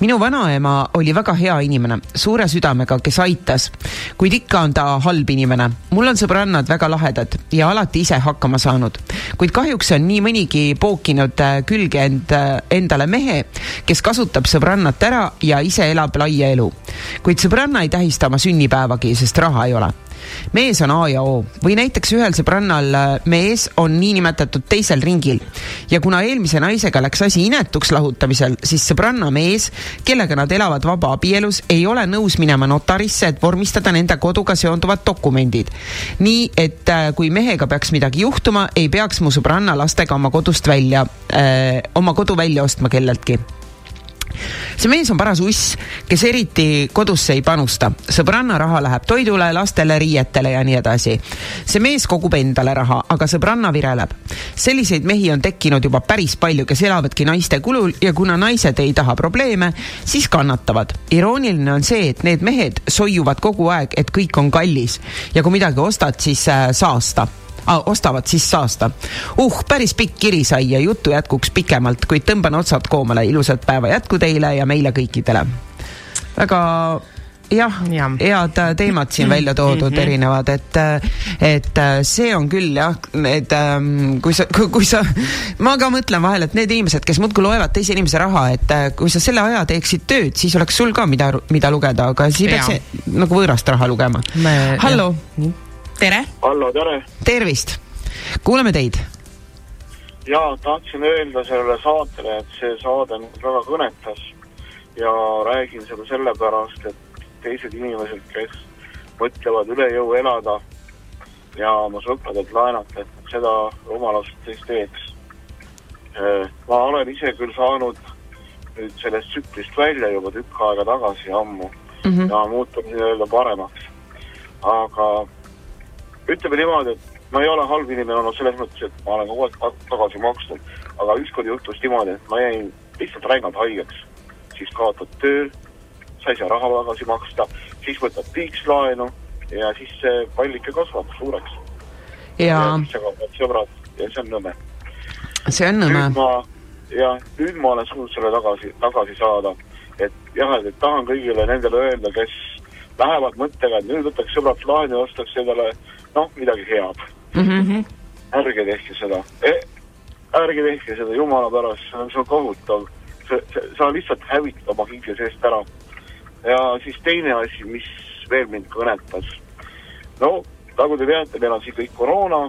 minu vanaema oli väga hea inimene, suure südamega, kes aitas, kuid ikka on ta halb inimene. mul on sõbrannad väga lahedad ja alati ise hakkama saanud, kuid kahjuks on nii mõnigi pookinud äh, külge end endale mehe, kes kasutab sõbrannat ära ja ise elab laia elu. kuid sõbranna ei tähista oma sünnipäevagi, sest raha ei ole mees on A ja O. Või näiteks ühel sõbrannal äh, mees on niinimetatud teisel ringil. Ja kuna eelmise naisega läks asi inetuks lahutamisel, siis sõbranna mees, kellega nad elavad vabaabielus, ei ole nõus minema notarisse, et vormistada nende koduga seonduvad dokumendid. nii et äh, kui mehega peaks midagi juhtuma, ei peaks mu sõbranna lastega oma kodust välja äh,, oma kodu välja ostma kelleltki see mees on paras uss, kes eriti kodusse ei panusta. sõbranna raha läheb toidule, lastele, riietele ja nii edasi. see mees kogub endale raha, aga sõbranna vireleb. selliseid mehi on tekkinud juba päris palju, kes elavadki naiste kulul ja kuna naised ei taha probleeme, siis kannatavad. irooniline on see, et need mehed soiuvad kogu aeg, et kõik on kallis ja kui midagi ostad, siis äh, saasta ah, ostavad siis saasta. uh, päris pikk kiri sai ja juttu jätkuks pikemalt, kuid tõmban otsad koomale. ilusat päeva jätku teile ja meile kõikidele. väga jah ja., head äh, teemad siin välja toodud mm -hmm. erinevad, et, äh, et äh, see on küll jah, et ähm, kui sa, kui sa, ma ka mõtlen vahel, et need inimesed, kes muudkui loevad teise inimese raha, et kui sa selle aja teeksid tööd, siis oleks sul ka mida, mida lugeda, aga siis peaks nagu võõrast raha lugema. hallo tere! hallo, tere! tervist! kuulame teid. ja tahtsin öelda sellele saatele, et see saade mind väga kõnetas ja räägin seda sellepärast, et teised inimesed, kes mõtlevad üle jõu elada ja oma sõpradelt laenata, et nad seda rumalust ei teeks. ma olen ise küll saanud nüüd sellest tsüklist välja juba tükk aega tagasi ammu mm -hmm. ja muutunud nii-öelda paremaks. aga ütleme niimoodi, et ma ei ole halb inimene olnud selles mõttes, et ma olen kogu aeg tagasi maksnud, aga ükskord juhtus niimoodi, et ma jäin lihtsalt rängalt haigeks, siis kaotad töö, sa ei saa raha tagasi maksta, siis võtad piikslaenu ja siis see pallike kasvab suureks. ja, ja sõbrad ja see on nõme. see on nõme. jah, nüüd ma olen suutnud selle tagasi, tagasi saada, et jah, et tahan kõigile nendele öelda, kes lähevad mõttega, et nüüd võtaks sõbrad laenu ja ostaks endale noh, midagi head mm. -hmm. ärge tehke seda e,, ärge tehke seda jumala pärast, see on, see on kohutav. see, see, sa lihtsalt hävitad oma hinge seest ära. ja siis teine asi, mis veel mind kõnetas. no nagu te teate, meil on siin kõik koroona,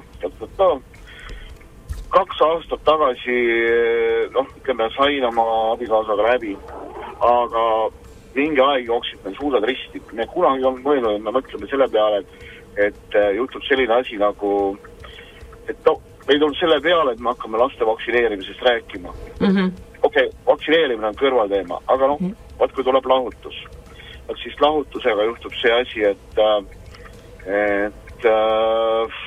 kaks aastat tagasi noh, ütleme, sain oma abikaasaga läbi, aga mingi aeg jooksid meil suusad risti. me kunagi ei olnud mõelnud, et me mõtleme selle peale, et et äh, juhtub selline asi nagu, et no me ei tulnud selle peale, et me hakkame laste vaktsineerimisest rääkima mm -hmm.. okei okay,, vaktsineerimine on kõrvalteema, aga noh mm -hmm., vaat kui tuleb lahutus, vot siis lahutusega juhtub see asi, et, äh, et äh,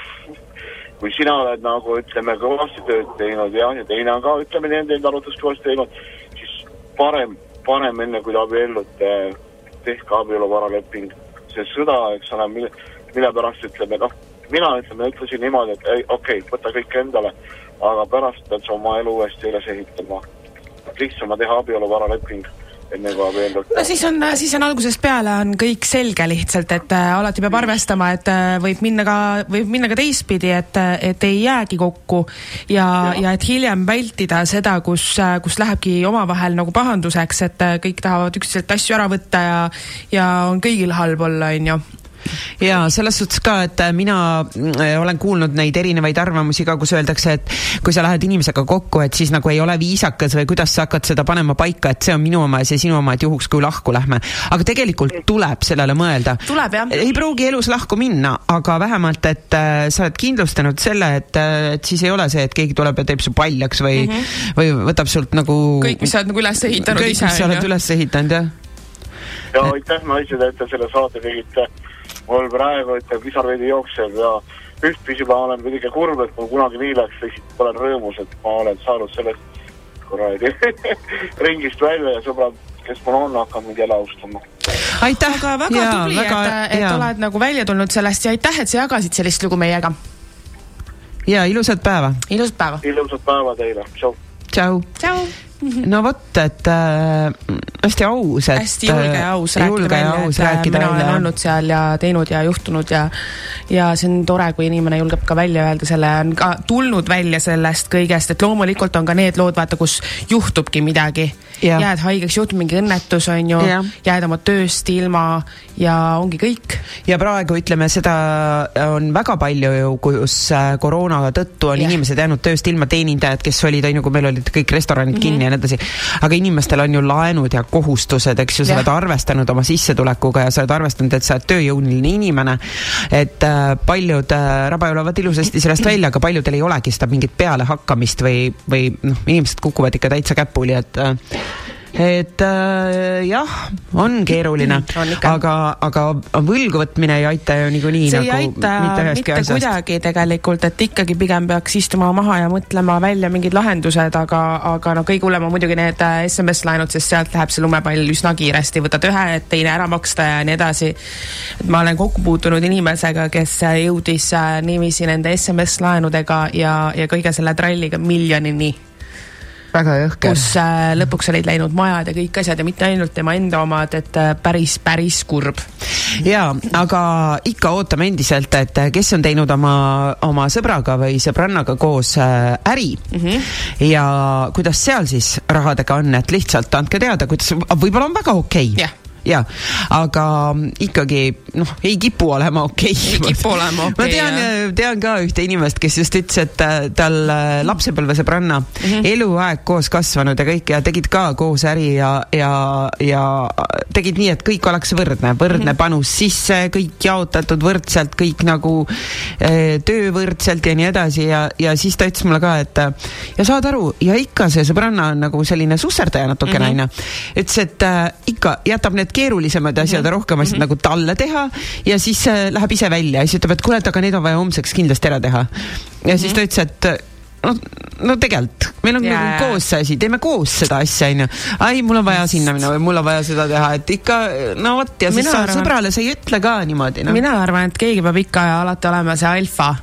kui sina oled nagu ütleme, kõvasti tööd teinud jah, ja teine on ka ütleme nende enda arvates kõvasti teinud, siis parem, parem enne kui te abiellute, tehke abieluvaraleping. see sõda, eks ole, mille, mille pärast ütleme, noh, mina ütleme, ütlesin niimoodi, et ei, okei okay,, võta kõik endale, aga pärast pead sa oma elu uuesti üles ehitama. lihtsam on teha abieluvaraleping enne kui abielluda. no siis on, siis on algusest peale on kõik selge lihtsalt, et äh, alati peab arvestama, et äh, võib minna ka, võib minna ka teistpidi, et, et ei jäägi kokku ja, ja., ja et hiljem vältida seda, kus, kus lähebki omavahel nagu pahanduseks, et äh, kõik tahavad üksteiselt asju ära võtta ja, ja on kõigil halb olla, on ju ja selles suhtes ka, et äh, mina äh, olen kuulnud neid erinevaid arvamusi ka, kus öeldakse, et kui sa lähed inimesega kokku, et siis nagu ei ole viisakas või kuidas sa hakkad seda panema paika, et see on minu oma ja see sinu oma, et juhuks kui lahku lähme. aga tegelikult tuleb sellele mõelda. ei pruugi elus lahku minna, aga vähemalt, et äh, sa oled kindlustanud selle, et, äh, et siis ei ole see, et keegi tuleb ja teeb su paljaks või mm, -hmm. või võtab sult nagu. kõik, mis sa oled nagu üles ehitanud kõik, ise. kõik, mis sa oled üles ehitanud, jah. ja aitäh, naised, et te selle saate tegite mul praegu ikka pisar veidi jookseb ja ühtpidi ma olen muidugi kurb, et mul kunagi nii läks, lihtsalt olen rõõmus, et ma olen saanud sellest kuradi ringist välja ja sõbrad, kes mul on, hakkavad mind jälle austama. aitäh! aga väga ja, tubli, et, et ja. oled nagu välja tulnud sellest ja aitäh, et sa jagasid sellist lugu meiega. ja ilusat päeva! ilusat päeva! ilusat päeva teile, tšau! tšau! tšau! No vot, et äh, hästi aus, et hästi julge ja aus rääkida välja, et äh, mina välja. olen olnud seal ja teinud ja juhtunud ja ja see on tore, kui inimene julgeb ka välja öelda selle, on ka tulnud välja sellest kõigest, et loomulikult on ka need lood, vaata, kus juhtubki midagi. jääd haigeks, juhtub mingi õnnetus, on ju, jääd oma tööst ilma ja ongi kõik. ja praegu ütleme, seda on väga palju ju, kus äh, koroona tõttu on ja. inimesed jäänud tööst ilma, teenindajad, kes olid, on ju, kui meil olid kõik restoranid mm -hmm. kinni ja nii edasi. aga inimestel on ju laenud ja kohustused, eks ju, sa oled arvestanud oma sissetulekuga ja sa oled arvestanud, et sa oled tööjõuline inimene. et äh, paljud äh, rabajõulevad ilusasti sellest välja, aga paljudel ei olegi seda mingit pealehakkamist või, või noh, inimesed kukuvad ikka täitsa käpuli, et äh, et äh, jah, on keeruline, aga, aga võlgu võtmine ei aita ju niikuinii nagu aita mitte, mitte kuidagi tegelikult, et ikkagi pigem peaks istuma maha ja mõtlema välja mingid lahendused, aga, aga no kõige hullem on muidugi need äh, SMS-laenud, sest sealt läheb see lumepall üsna kiiresti, võtad ühe, et teine ära maksta ja nii edasi. et ma olen kokku puutunud inimesega, kes jõudis äh, niiviisi nende SMS-laenudega ja, ja kõige selle tralliga miljonini väga jõhker. kus äh, lõpuks olid läinud majad ja kõik asjad ja mitte ainult tema enda omad, et äh, päris, päris kurb. ja, aga ikka ootame endiselt, et äh, kes on teinud oma, oma sõbraga või sõbrannaga koos äh, äri mm -hmm. ja kuidas seal siis rahadega on, et lihtsalt andke teada, kuidas, võib-olla on väga okei okay. yeah jaa, aga ikkagi noh, ei kipu olema okei okay.. ei kipu olema okei okay,. ma tean, tean ka ühte inimest, kes just ütles, et äh, tal äh, lapsepõlvesõbranna mm -hmm. eluaeg koos kasvanud ja kõik ja tegid ka koos äri ja, ja, ja tegid nii, et kõik oleks võrdne, võrdne mm -hmm. panus sisse, kõik jaotatud võrdselt, kõik nagu töö võrdselt ja nii edasi ja, ja siis ta ütles mulle ka, et ja saad aru, ja ikka see sõbranna on nagu selline susserdaja natukene onju mm -hmm.. ütles, et äh, ikka jätab need need keerulisemad asjad ja rohkem asjad mm -hmm. nagu talle teha ja siis äh, läheb ise välja ja siis ütleb, et kuule, et aga need on vaja homseks kindlasti ära teha. ja mm -hmm. siis ta ütles, et no, no tegelikult, meil on yeah. nagu koos see asi, teeme koos seda asja, onju. ai, mul on vaja sinna minna või mul on vaja seda teha, et ikka no vot ja siis mina sa arvan, sõbrale sa ei ütle ka niimoodi no.. mina arvan, et keegi peab ikka alati olema see alfa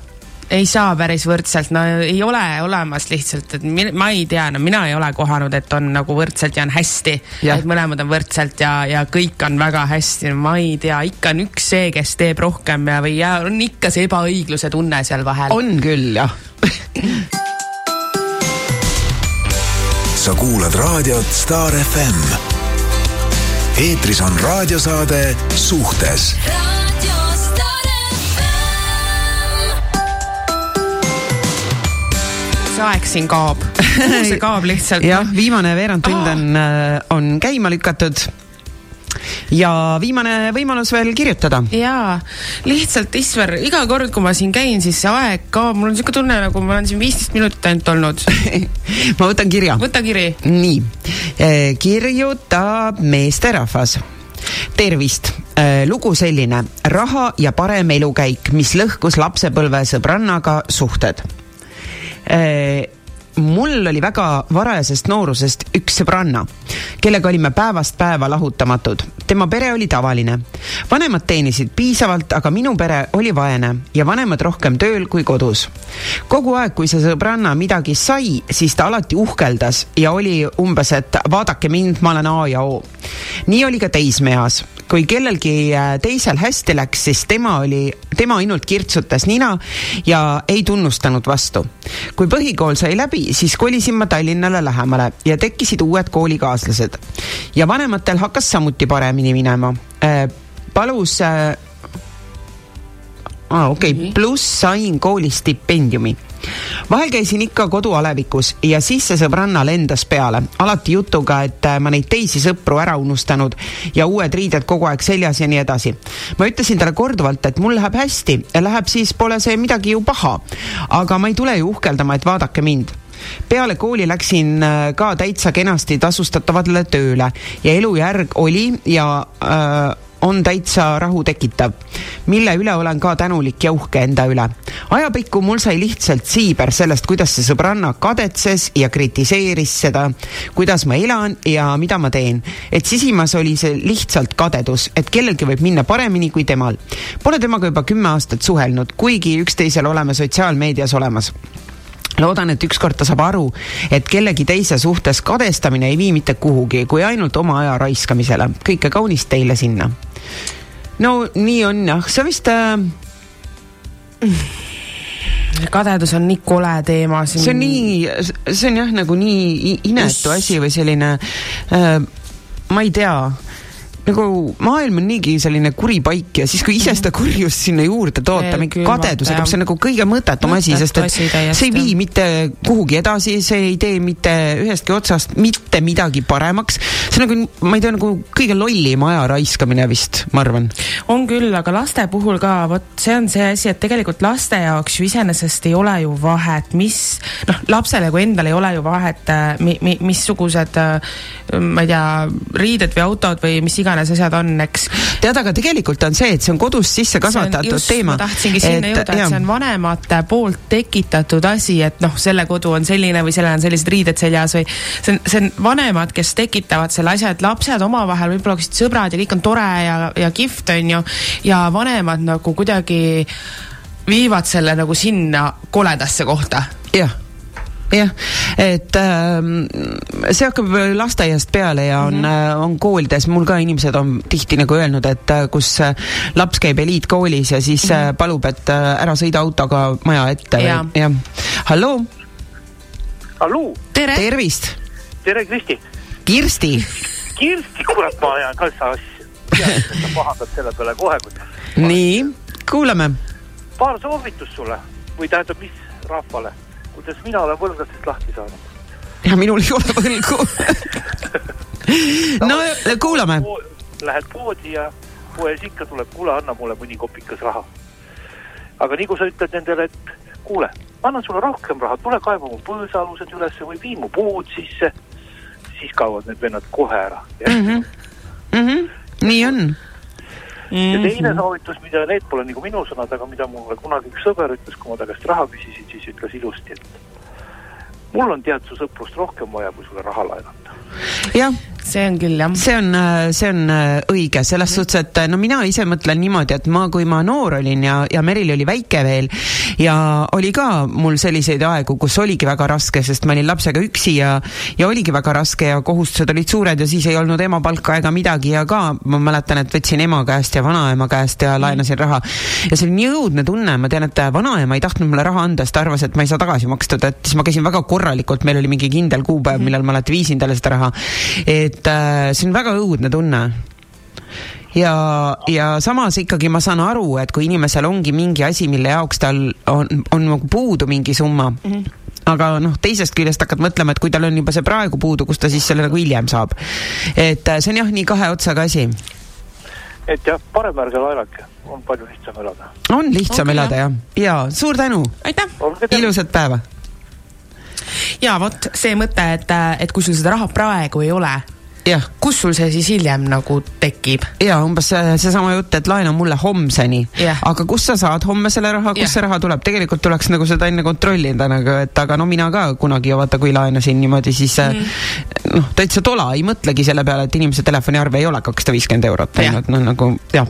ei saa päris võrdselt, no ei ole olemas lihtsalt, et min, ma ei tea, no mina ei ole kohanud, et on nagu võrdselt ja on hästi. et mõlemad on võrdselt ja, ja kõik on väga hästi, no ma ei tea, ikka on üks see, kes teeb rohkem ja, või ja on ikka see ebaõigluse tunne seal vahel. on küll, jah sa kuulad raadiot Star FM. eetris on raadiosaade Suhtes see aeg siin kaob. kuhu see kaob lihtsalt? jah, viimane veerand tund on oh., on käima lükatud ja viimane võimalus veel kirjutada. jaa, lihtsalt Isver, iga kord, kui ma siin käin, siis see aeg kaob, mul on niisugune tunne, nagu ma olen siin viisteist minutit ainult olnud ma võtan kirja. võta kiri. nii, eh, kirjutab meesterahvas tervist, lugu selline, raha ja parem elukäik, mis lõhkus lapsepõlve sõbrannaga suhted Äh, mul oli väga varajasest noorusest üks sõbranna, kellega olime päevast päeva lahutamatud. tema pere oli tavaline. vanemad teenisid piisavalt, aga minu pere oli vaene ja vanemad rohkem tööl kui kodus. kogu aeg, kui see sõbranna midagi sai, siis ta alati uhkeldas ja oli umbes, et vaadake mind, ma olen A ja O. nii oli ka teismeeas kui kellelgi äh, teisel hästi läks, siis tema oli, tema ainult kirtsutas nina ja ei tunnustanud vastu. kui põhikool sai läbi, siis kolisin ma Tallinnale lähemale ja tekkisid uued koolikaaslased. ja vanematel hakkas samuti paremini minema. palus äh, aa ah, okei okay. mm -hmm., pluss sain koolis stipendiumi. Vahel käisin ikka kodualevikus ja siis see sõbranna lendas peale, alati jutuga, et äh, ma neid teisi sõpru ära unustanud ja uued riided kogu aeg seljas ja nii edasi. ma ütlesin talle korduvalt, et mul läheb hästi, läheb siis pole see midagi ju paha. aga ma ei tule ju uhkeldama, et vaadake mind peale kooli läksin äh, ka täitsa kenasti tasustatavale tööle ja elujärg oli ja äh, on täitsa rahu tekitav, mille üle olen ka tänulik ja uhke enda üle. ajapikku mul sai lihtsalt siiber sellest, kuidas see sõbranna kadetses ja kritiseeris seda, kuidas ma elan ja mida ma teen. et sisimas oli see lihtsalt kadedus, et kellelgi võib minna paremini kui temal. Pole temaga juba kümme aastat suhelnud, kuigi üksteisel oleme sotsiaalmeedias olemas loodan, et ükskord ta saab aru, et kellegi teise suhtes kadestamine ei vii mitte kuhugi, kui ainult oma aja raiskamisele. kõike kaunist teile sinna. No nii on jah, see vist äh... kadedus on nii kole teema siin. see on nii, see on jah, nagu nii inetu asi või selline äh,, ma ei tea nagu maailm on niigi selline kuri paik ja siis, kui ise seda kurjust sinna juurde toota, mingi kadedusega, see on nagu kõige mõttetum asi, sest et see ei vii mitte kuhugi edasi, see ei tee mitte ühestki otsast mitte midagi paremaks. see on nagu, ma ei tea, nagu kõige lollim aja raiskamine vist, ma arvan. on küll, aga laste puhul ka, vot see on see asi, et tegelikult laste jaoks ju iseenesest ei ole ju vahet, mis, noh, lapsele kui endal ei ole ju vahet mi,, mi, missugused, ma ei tea, riided või autod või mis iganes iganes asjad on, eks. tead, aga tegelikult on see, et see on kodust sisse kasvatatud just, teema. ma tahtsingi sinna jõuda, et see on vanemate poolt tekitatud asi, et noh, selle kodu on selline või sellel on sellised riided seljas või see on, see on vanemad, kes tekitavad selle asja, et lapsed omavahel võib-olla oleksid sõbrad ja kõik on tore ja, ja kihvt, on ju, ja vanemad nagu kuidagi viivad selle nagu sinna koledasse kohta. jah jah, et äh, see hakkab lasteaiast peale ja on mm, -hmm. on koolides, mul ka inimesed on tihti nagu öelnud, et äh, kus äh, laps käib eliitkoolis ja siis mm -hmm. palub, et ära sõida autoga maja ette ja. või, jah. halloo. halloo. tere. tervist. tere, Kristi. Kirsti. Kirsti, kurat, ma ajan ka seda asja. sa pahandad selle peale kohe, kui. nii, kuulame. paar soovitust sulle või tähendab, mis rahvale kuidas mina olen võlgastest lahti saanud. ja minul ei ole võlgu no kuulame. Lähed poodi ja poes ikka tuleb, kuule, anna mulle mõni kopikas raha. aga nii kui sa ütled nendele, et kuule, ma annan sulle rohkem raha, tule kaeva mu põõsaalused ülesse või vii mu puud sisse, siis kaovad need vennad kohe ära. Mm -hmm. Mm -hmm. nii on ja teine mhm. soovitus, mida need pole nagu minu sõnad, aga mida mulle kunagi üks sõber ütles, kui ma ta käest raha küsisin, siis ütles ilusti, et mul on tead su sõprust rohkem vaja, kui sulle raha laenata. jah see on küll jah. see on, äh, see on äh, õige, selles mm. suhtes, et äh, no mina ise mõtlen niimoodi, et ma, kui ma noor olin ja, ja Meril oli väike veel ja oli ka mul selliseid aegu, kus oligi väga raske, sest ma olin lapsega üksi ja, ja oligi väga raske ja kohustused olid suured ja siis ei olnud ema palka ega midagi ja ka ma mäletan, et võtsin ema käest ja vanaema käest ja laenasin raha. ja see oli nii õudne tunne, ma tean, et vanaema ei tahtnud mulle raha anda, sest ta arvas, et ma ei saa tagasi makstud, et siis ma käisin väga korralikult, meil oli mingi kindel kuupäev, millal ma alati viisin talle seda raha. et et äh, see on väga õudne tunne ja, ja samas ikkagi ma saan aru, et kui inimesel ongi mingi asi, mille jaoks tal on, on nagu puudu mingi summa mm, -hmm. aga noh, teisest küljest hakkad mõtlema, et kui tal on juba see praegu puudu, kus ta siis selle nagu hiljem saab. et äh, see on jah, nii kahe otsaga asi. et jah, parem ärge laenake, on palju lihtsam elada. on lihtsam okay, elada jah, ja suur tänu. aitäh. ilusat päeva ja vot see mõte, et, et kui sul seda raha praegu ei ole kus sul see siis hiljem nagu tekib? ja umbes see- seesama jutt, et laena mulle homseni aga kust sa saad homme selle raha, kust see raha tuleb, tegelikult tuleks nagu seda enne kontrollida nagu, et aga no mina ka kunagi vaata, kui laenasin niimoodi, siis mm. Noh, täitsa tola, ei mõtlegi selle peale, et inimese telefoniarve ei ole kakssada viiskümmend eurot Jah. ainult, noh nagu jah.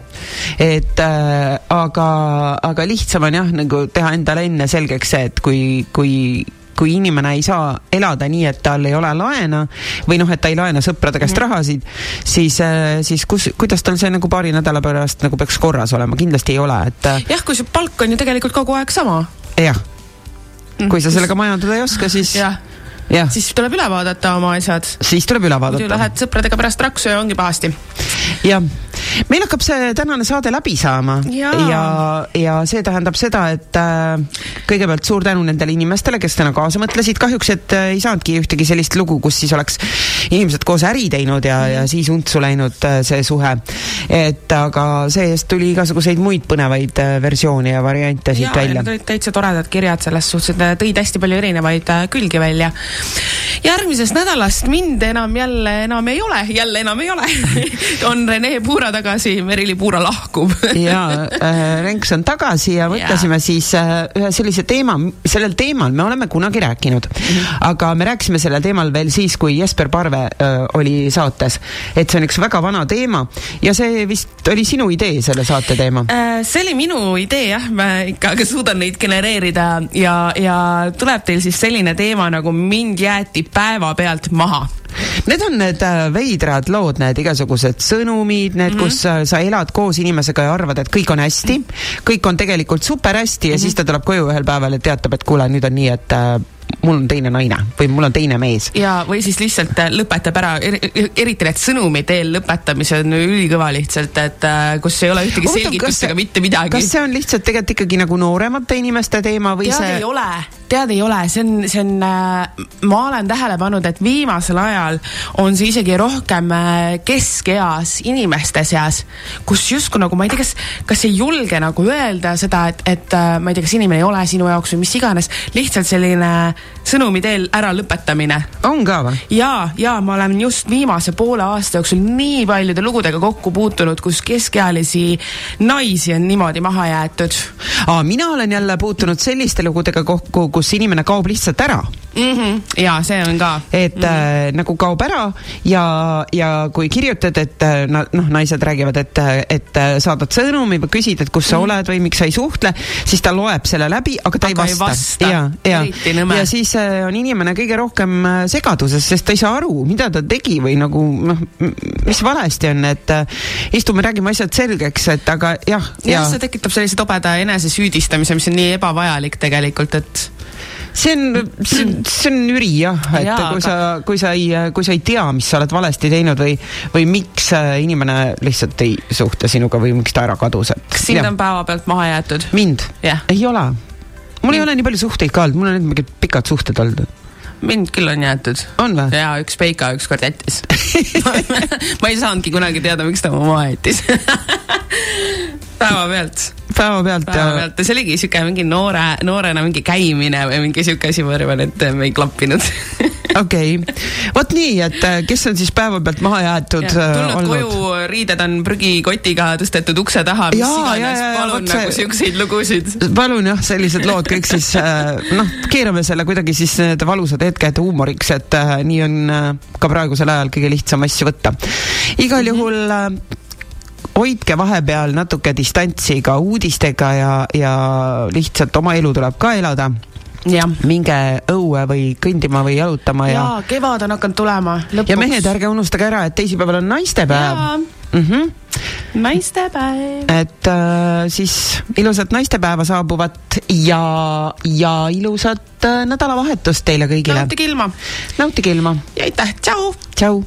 et äh, aga, aga lihtsam on jah, nagu teha endale enne selgeks see, et kui, kui kui inimene ei saa elada nii, et tal ei ole laena või noh, et ta ei laena sõprade käest rahasid, siis, siis kus, kuidas tal see nagu paari nädala pärast nagu peaks korras olema, kindlasti ei ole, et äh, jah, kui su palk on ju tegelikult kogu aeg sama. jah, kui sa sellega majandada ei oska, siis siis tuleb üle vaadata oma asjad. siis tuleb üle muidu vaadata. lähed sõpradega pärast raksu ja ongi pahasti. jah, meil hakkab see tänane saade läbi saama Jaa. ja, ja see tähendab seda, et äh, kõigepealt suur tänu nendele inimestele, kes täna kaasa mõtlesid, kahjuks, et äh, ei saanudki ühtegi sellist lugu, kus siis oleks inimesed koos äri teinud ja, ja siis untsu läinud äh, see suhe. et aga see-eest tuli igasuguseid muid põnevaid äh, versioone ja variante siit ja, ja välja need. olid täitsa toredad kirjad selles suhtes, et nad tõid hästi palju erinevaid äh, külgi välja. Järgmisest nädalast mind enam jälle enam ei ole, jälle enam ei ole on Rene Puura tagasi, Merili Puura lahkub ja äh, Renks on tagasi ja mõtlesime siis äh, ühe sellise teema, sellel teemal me oleme kunagi rääkinud mm. -hmm. aga me rääkisime sellel teemal veel siis, kui Jesper Parve äh, oli saates. et see on üks väga vana teema ja see vist oli sinu idee, selle saate teema. Äh, see oli minu idee jah, ma ikka ka suudan neid genereerida ja, ja tuleb teil siis selline teema nagu mind jäeti päevapealt maha. Need on need äh, veidrad lood, need igasugused sõnumid, need mm, -hmm. kus äh, sa elad koos inimesega ja arvad, et kõik on hästi, kõik on tegelikult super hästi ja mm -hmm. siis ta tuleb koju ühel päeval ja teatab, et kuule, nüüd on nii, et äh, mul on teine naine või mul on teine mees. ja, või siis lihtsalt äh, lõpetab ära, eriti need sõnumi teel lõpetamised on ülikõva lihtsalt, et äh, kus ei ole ühtegi Huvitav, selgitust ega mitte midagi. kas see on lihtsalt tegelikult ikkagi nagu nooremate inimeste teema või tead see ei ole, tead ei ole, see on, see on äh,, ma olen tähele pannud, et viimasel ajal on see isegi rohkem keskeas inimeste seas, kus justkui nagu ma ei tea, kas, kas ei julge nagu öelda seda, et, et ma ei tea, kas inimene ei ole sinu jaoks või mis iganes, lihtsalt selline sõnumi teel ära lõpetamine. On ka või? ja, ja ma olen just viimase poole aasta jooksul nii paljude lugudega kokku puutunud, kus keskealisi naisi on niimoodi maha jäetud. Aa, mina olen jälle puutunud selliste lugudega kokku, kus inimene kaob lihtsalt ära mm. -hmm. ja see on ka. et mm -hmm. äh, nagu kaob ära ja, ja kui kirjutad, et äh, na- noh, naised räägivad, et, et äh, saadad sõnumi või küsid, et kus sa mm -hmm. oled või miks sa ei suhtle, siis ta loeb selle läbi, aga ta Aga ei vasta, ja, ja ja siis äh, on inimene kõige rohkem äh, segaduses, sest ta ei saa aru, mida ta tegi või nagu noh, mis valesti on, et äh, istume, räägime asjad selgeks, et aga jah, ja, jah, ja see tekitab sellise tobeda enesesüüdistamise, mis on nii ebavajalik tegelikult, et see on, see on, üri jah, et Jaa, ja, kui aga- sa, kui sa ei, kui sa ei tea, mis sa oled valesti teinud või, või miks äh, inimene lihtsalt ei suhtle sinuga või miks ta ära kadus, et kas sind on päevapealt maha jäetud? mind Jah. ei ole. mul ei ole nii palju suhteid ka olnud, mul on nüüd mingid pikad suhted olnud. mind küll on jäetud. on või? ja üks Peika ükskord jättis ma ei saanudki kunagi teada, miks ta mu maha jättis päevapealt, päevapealt ja päevapealt ja see oligi siuke mingi noore, noorena mingi käimine või mingi siuke asi, ma arvan, et me ei klappinud okei okay., vot nii, et äh, kes on siis päevapealt maha jäetud Ja, äh, tulnud olnud? koju, riided on prügikotiga tõstetud ukse taha, mis Jaa, iganes palun vot see- nagu siukseid lugusid. palun jah, sellised lood kõik siis äh, noh, keerame selle kuidagi siis need valusad hetked huumoriks, et nii on ka praegusel ajal kõige lihtsam asju võtta. igal Mhm. juhul äh, hoidke vahepeal natuke distantsi ka uudistega ja, ja lihtsalt oma elu tuleb ka elada. jah, minge õue või kõndima või jalutama ja, ja kevad on hakanud tulema ja mehed, ärge unustage ära, et teisipäeval on naistepäev. Mm -hmm. naistepäev. et äh, siis ilusat naistepäeva saabuvat ja, ja ilusat äh, nädalavahetust teile kõigile. nautige ilma nautige ilma. ja aitäh, tšau. tšau.